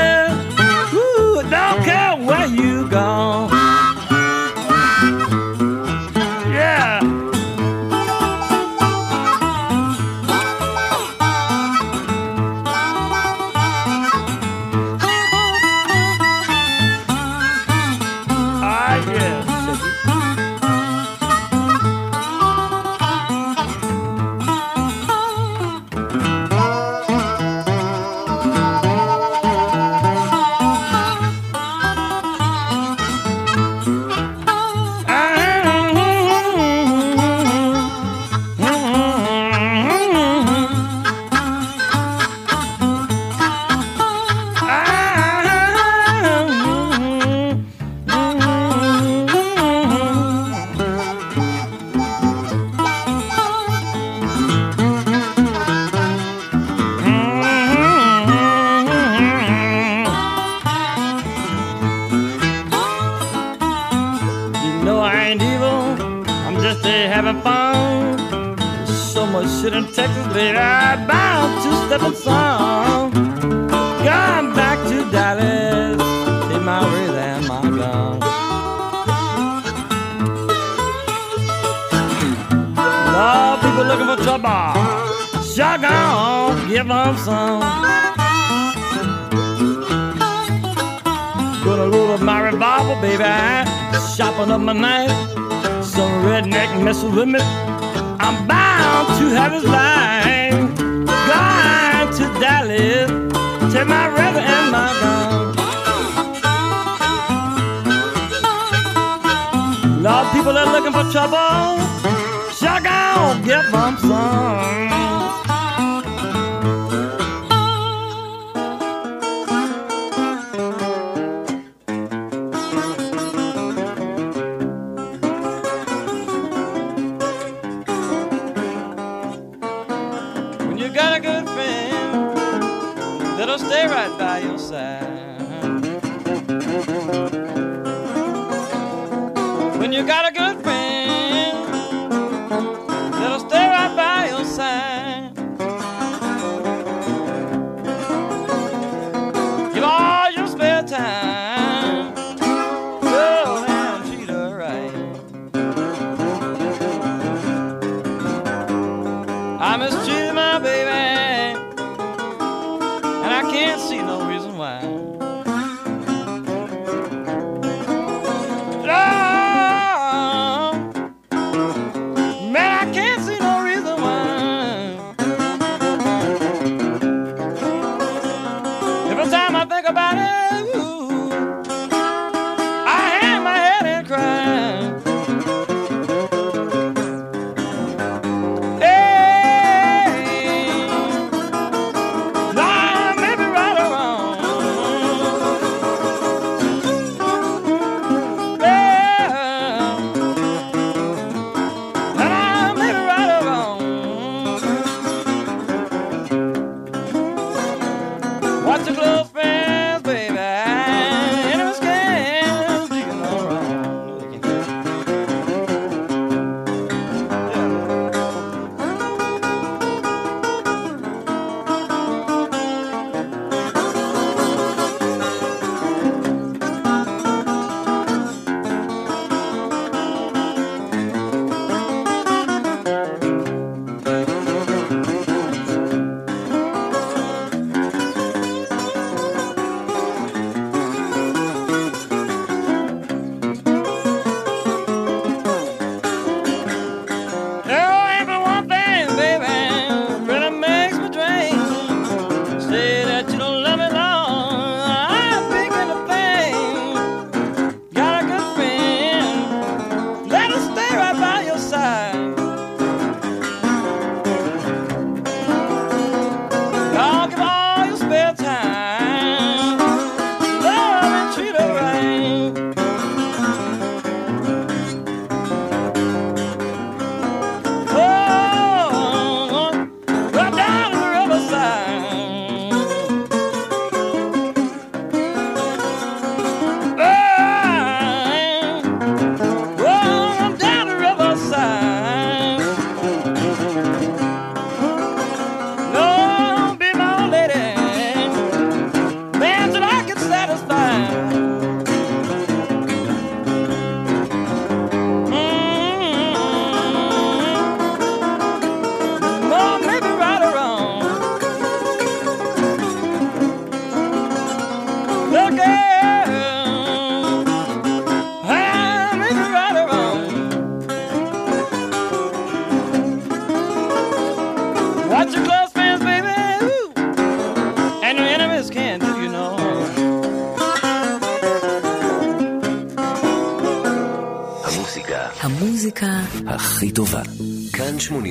When you got a good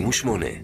موش مونه.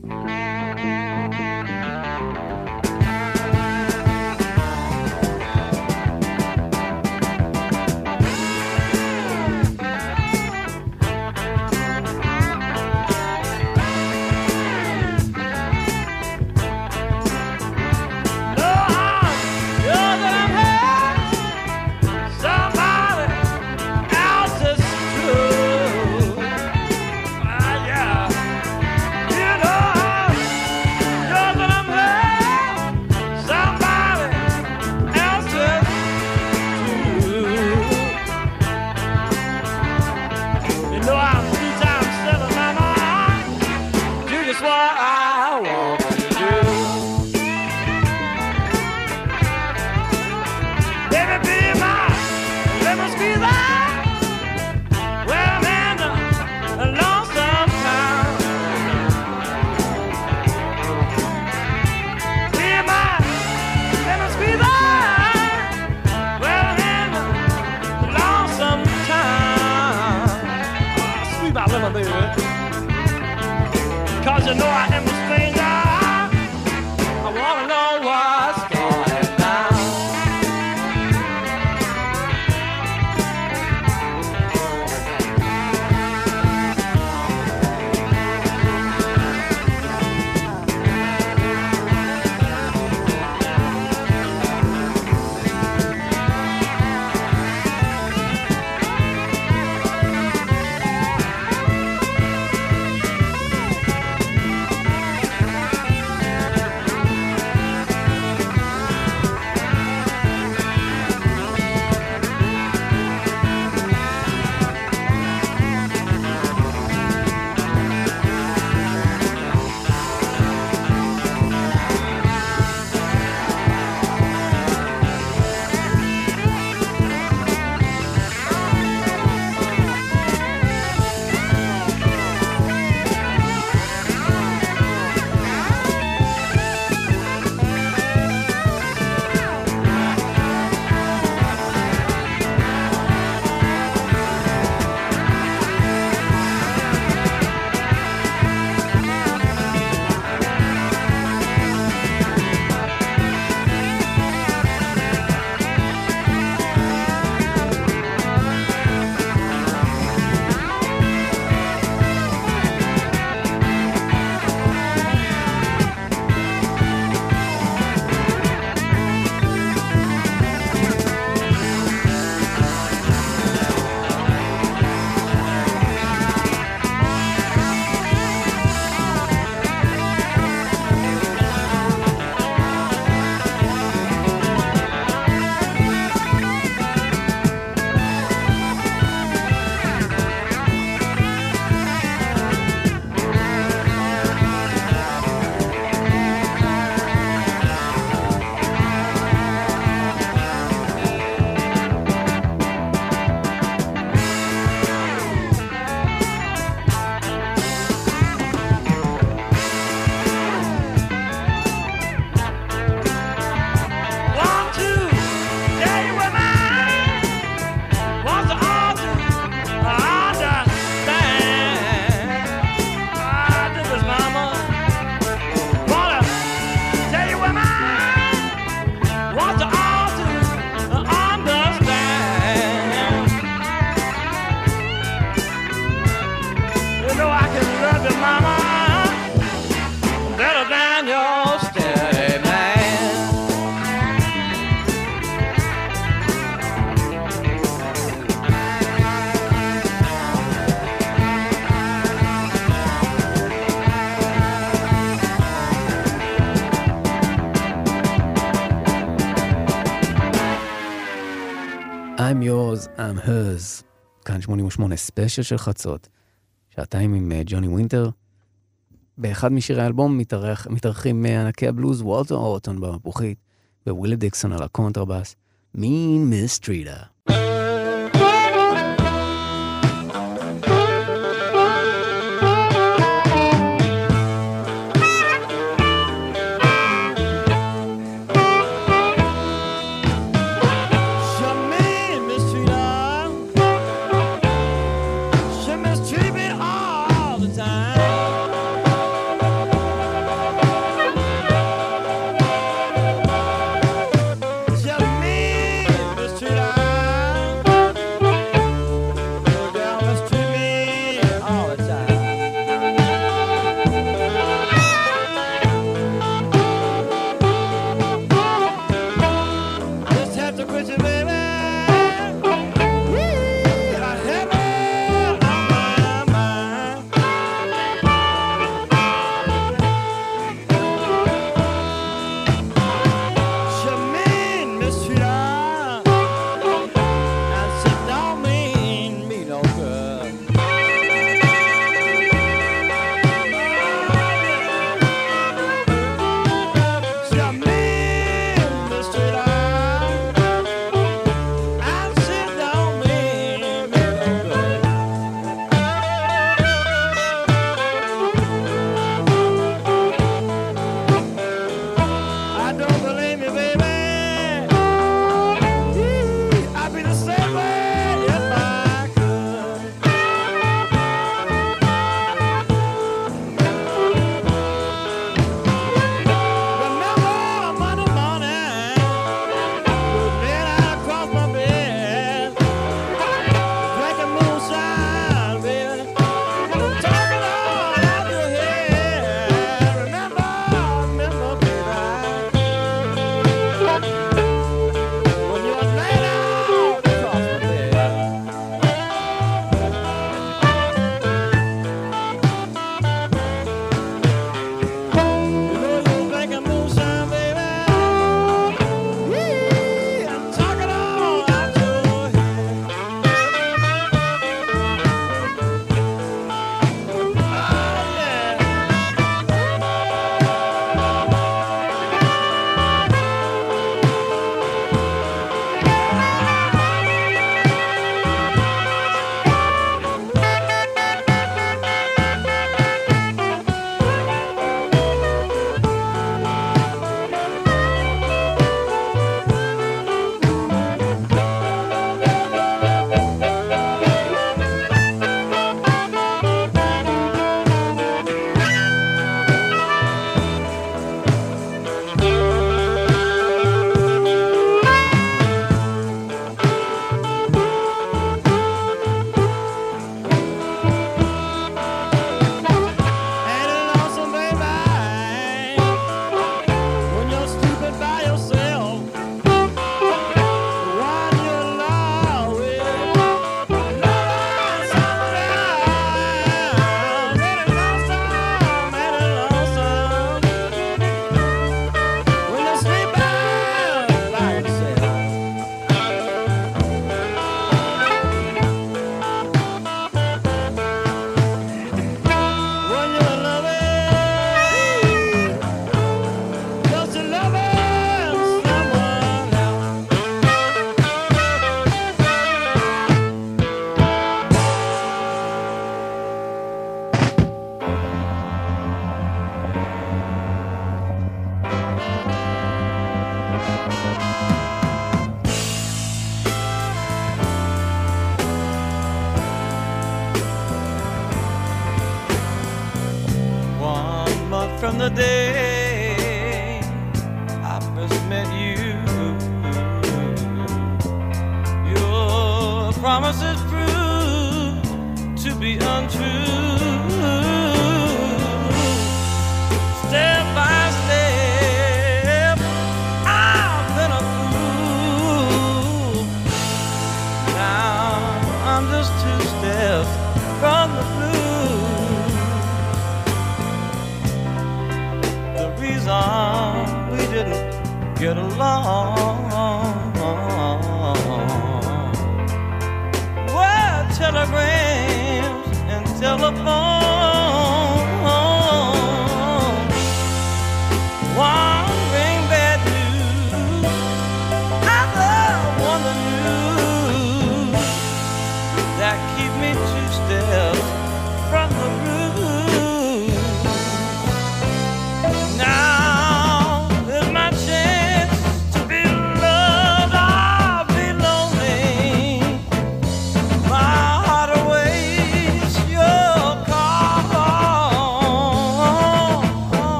88 ספיישל של חצות, שעתיים עם אה, ג'וני ווינטר. באחד משירי האלבום מתארח, מתארחים אה, ענקי הבלוז וולטר הורטון במפוחית, ווילי דיקסון על הקונטרבאס, Mean Mistreater.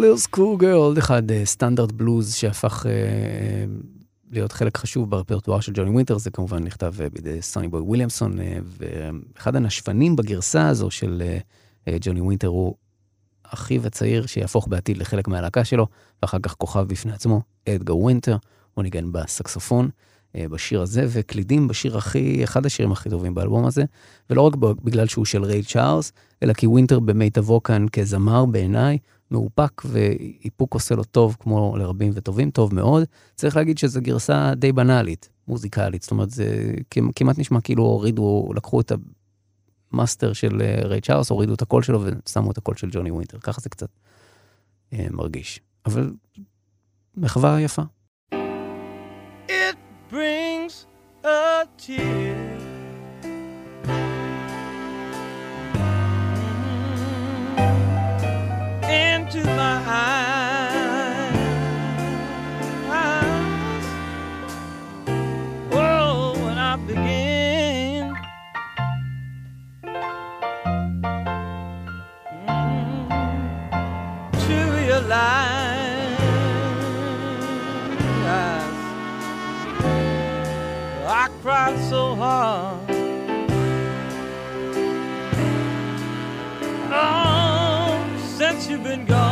Lil' School Girl, עוד אחד סטנדרט בלוז שהפך אה, להיות חלק חשוב ברפרטואר של ג'וני ווינטר, זה כמובן נכתב אה, בידי סוני בוי וויליאמסון, אה, ואחד הנשפנים בגרסה הזו של אה, אה, ג'וני ווינטר הוא אחיו הצעיר שיהפוך בעתיד לחלק מהלהקה שלו, ואחר כך כוכב בפני עצמו, אדגר ווינטר, הוא ניגן בסקסופון. אה, בשיר הזה, וקלידים בשיר הכי, אחד השירים הכי טובים באלבום הזה, ולא רק בגלל שהוא של ריי צ'ארלס, אלא כי ווינטר במיטבו כאן כזמר בעיניי, מאופק ואיפוק עושה לו טוב כמו לרבים וטובים, טוב מאוד. צריך להגיד שזו גרסה די בנאלית, מוזיקלית, זאת אומרת, זה כמעט נשמע כאילו הורידו, לקחו את המאסטר של אה, ריי צ'ארלס, הורידו את הקול שלו ושמו את הקול של ג'וני ווינטר, ככה זה קצת אה, מרגיש. אבל מחווה יפה. It brings a tear. Cried so hard. Oh, since you've been gone,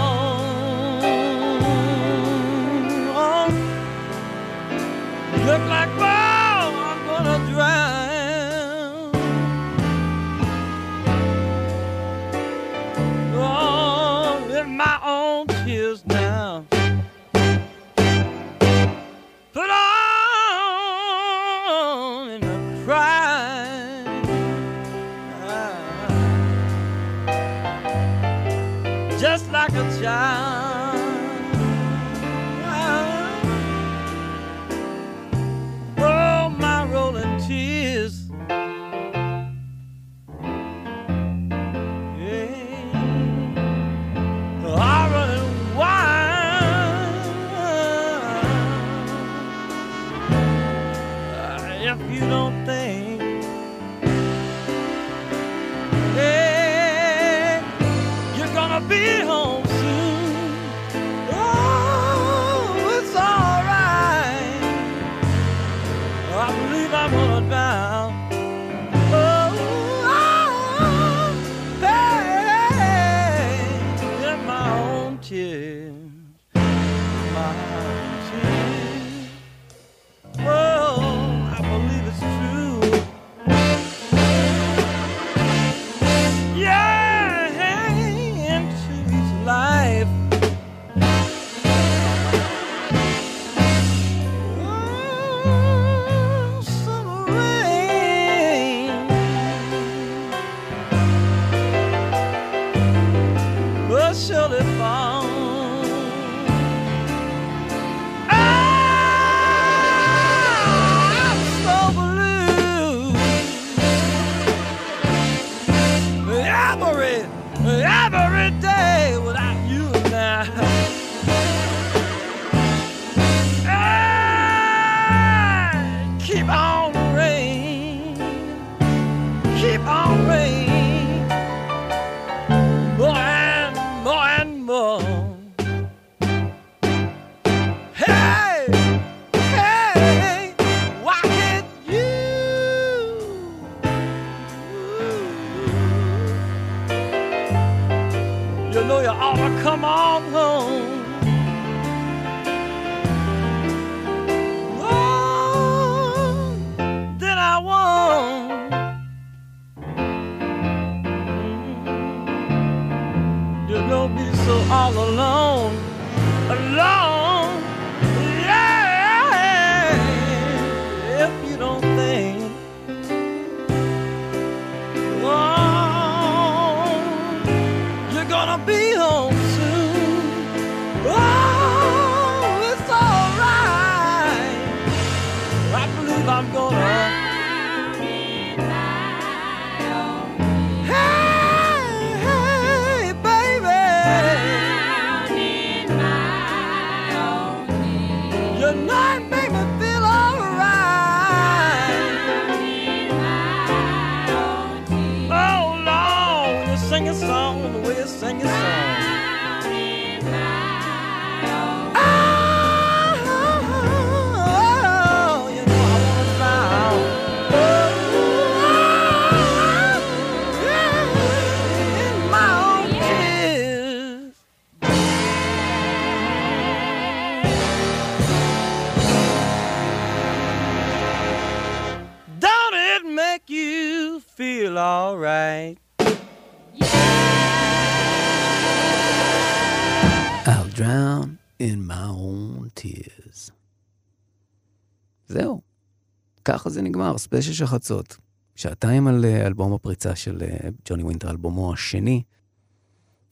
נגמר, ספיישל של חצות. שעתיים על אה, אלבום הפריצה של אה, ג'וני ווינטר, אלבומו השני.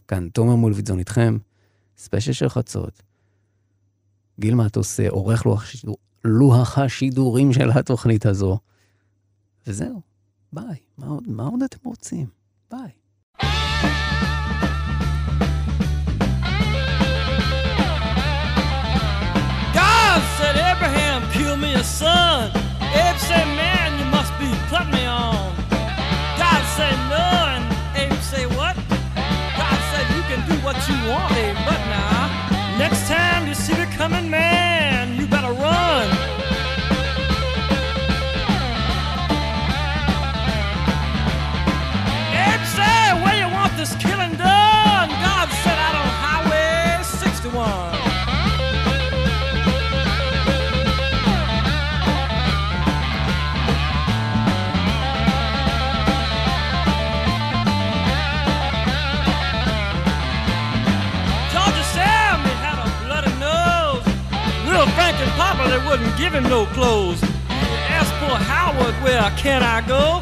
כאן תומר מולוידזון איתכם, ספיישל של חצות. גיל מטוס עורך לוח, לוח השידורים של התוכנית הזו. וזהו, ביי. מה עוד, מה עוד אתם רוצים? ביי. Son. Abe putting me on. God said, no, and Abe said, what? God said, you can do what you want, Abe, but now, next time you see the coming, man, they wouldn't give him no clothes. Asked poor Howard, where can I go?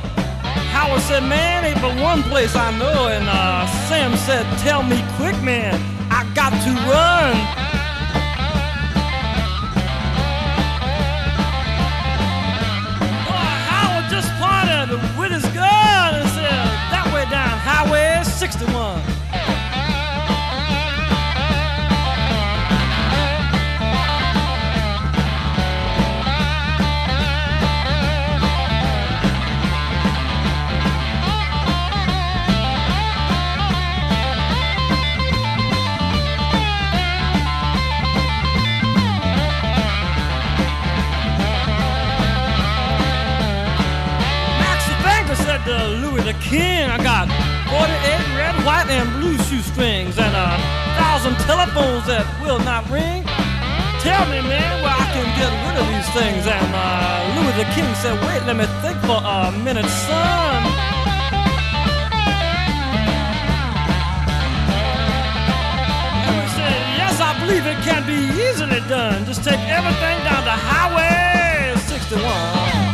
Howard said, man, ain't but one place I know. And uh, Sam said, tell me quick, man, I got to run. Boy, Howard just pointed with his gun and said, that way down Highway 61. The King, I got 48 red, white, and blue shoestrings and a thousand telephones that will not ring. Tell me, man, where I can get rid of these things. And uh, Louis the King said, wait, let me think for a minute, son. Louis said, yes, I believe it can be easily done. Just take everything down to Highway 61.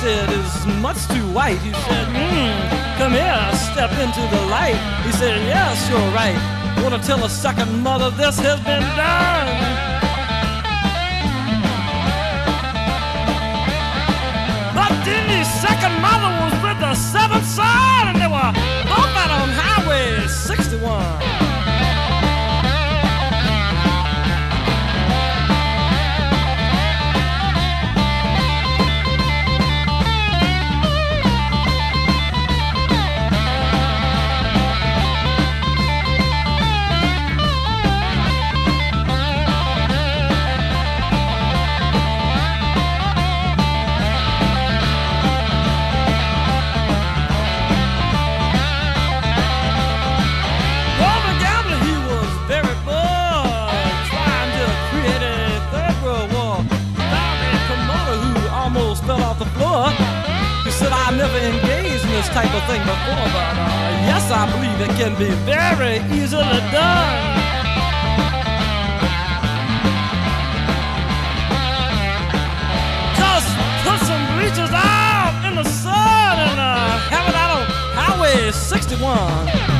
Said, is much too white. He said, hmm, come here, step into the light. He said, yes, you're right. Wanna tell a second mother this has been done? But the second mother was with the seventh son, and they were both out on Highway 61. The floor. He said, I've never engaged in this type of thing before, but uh, yes, I believe it can be very easily done. Just put some bleachers out in the sun and uh, have it out on Highway 61.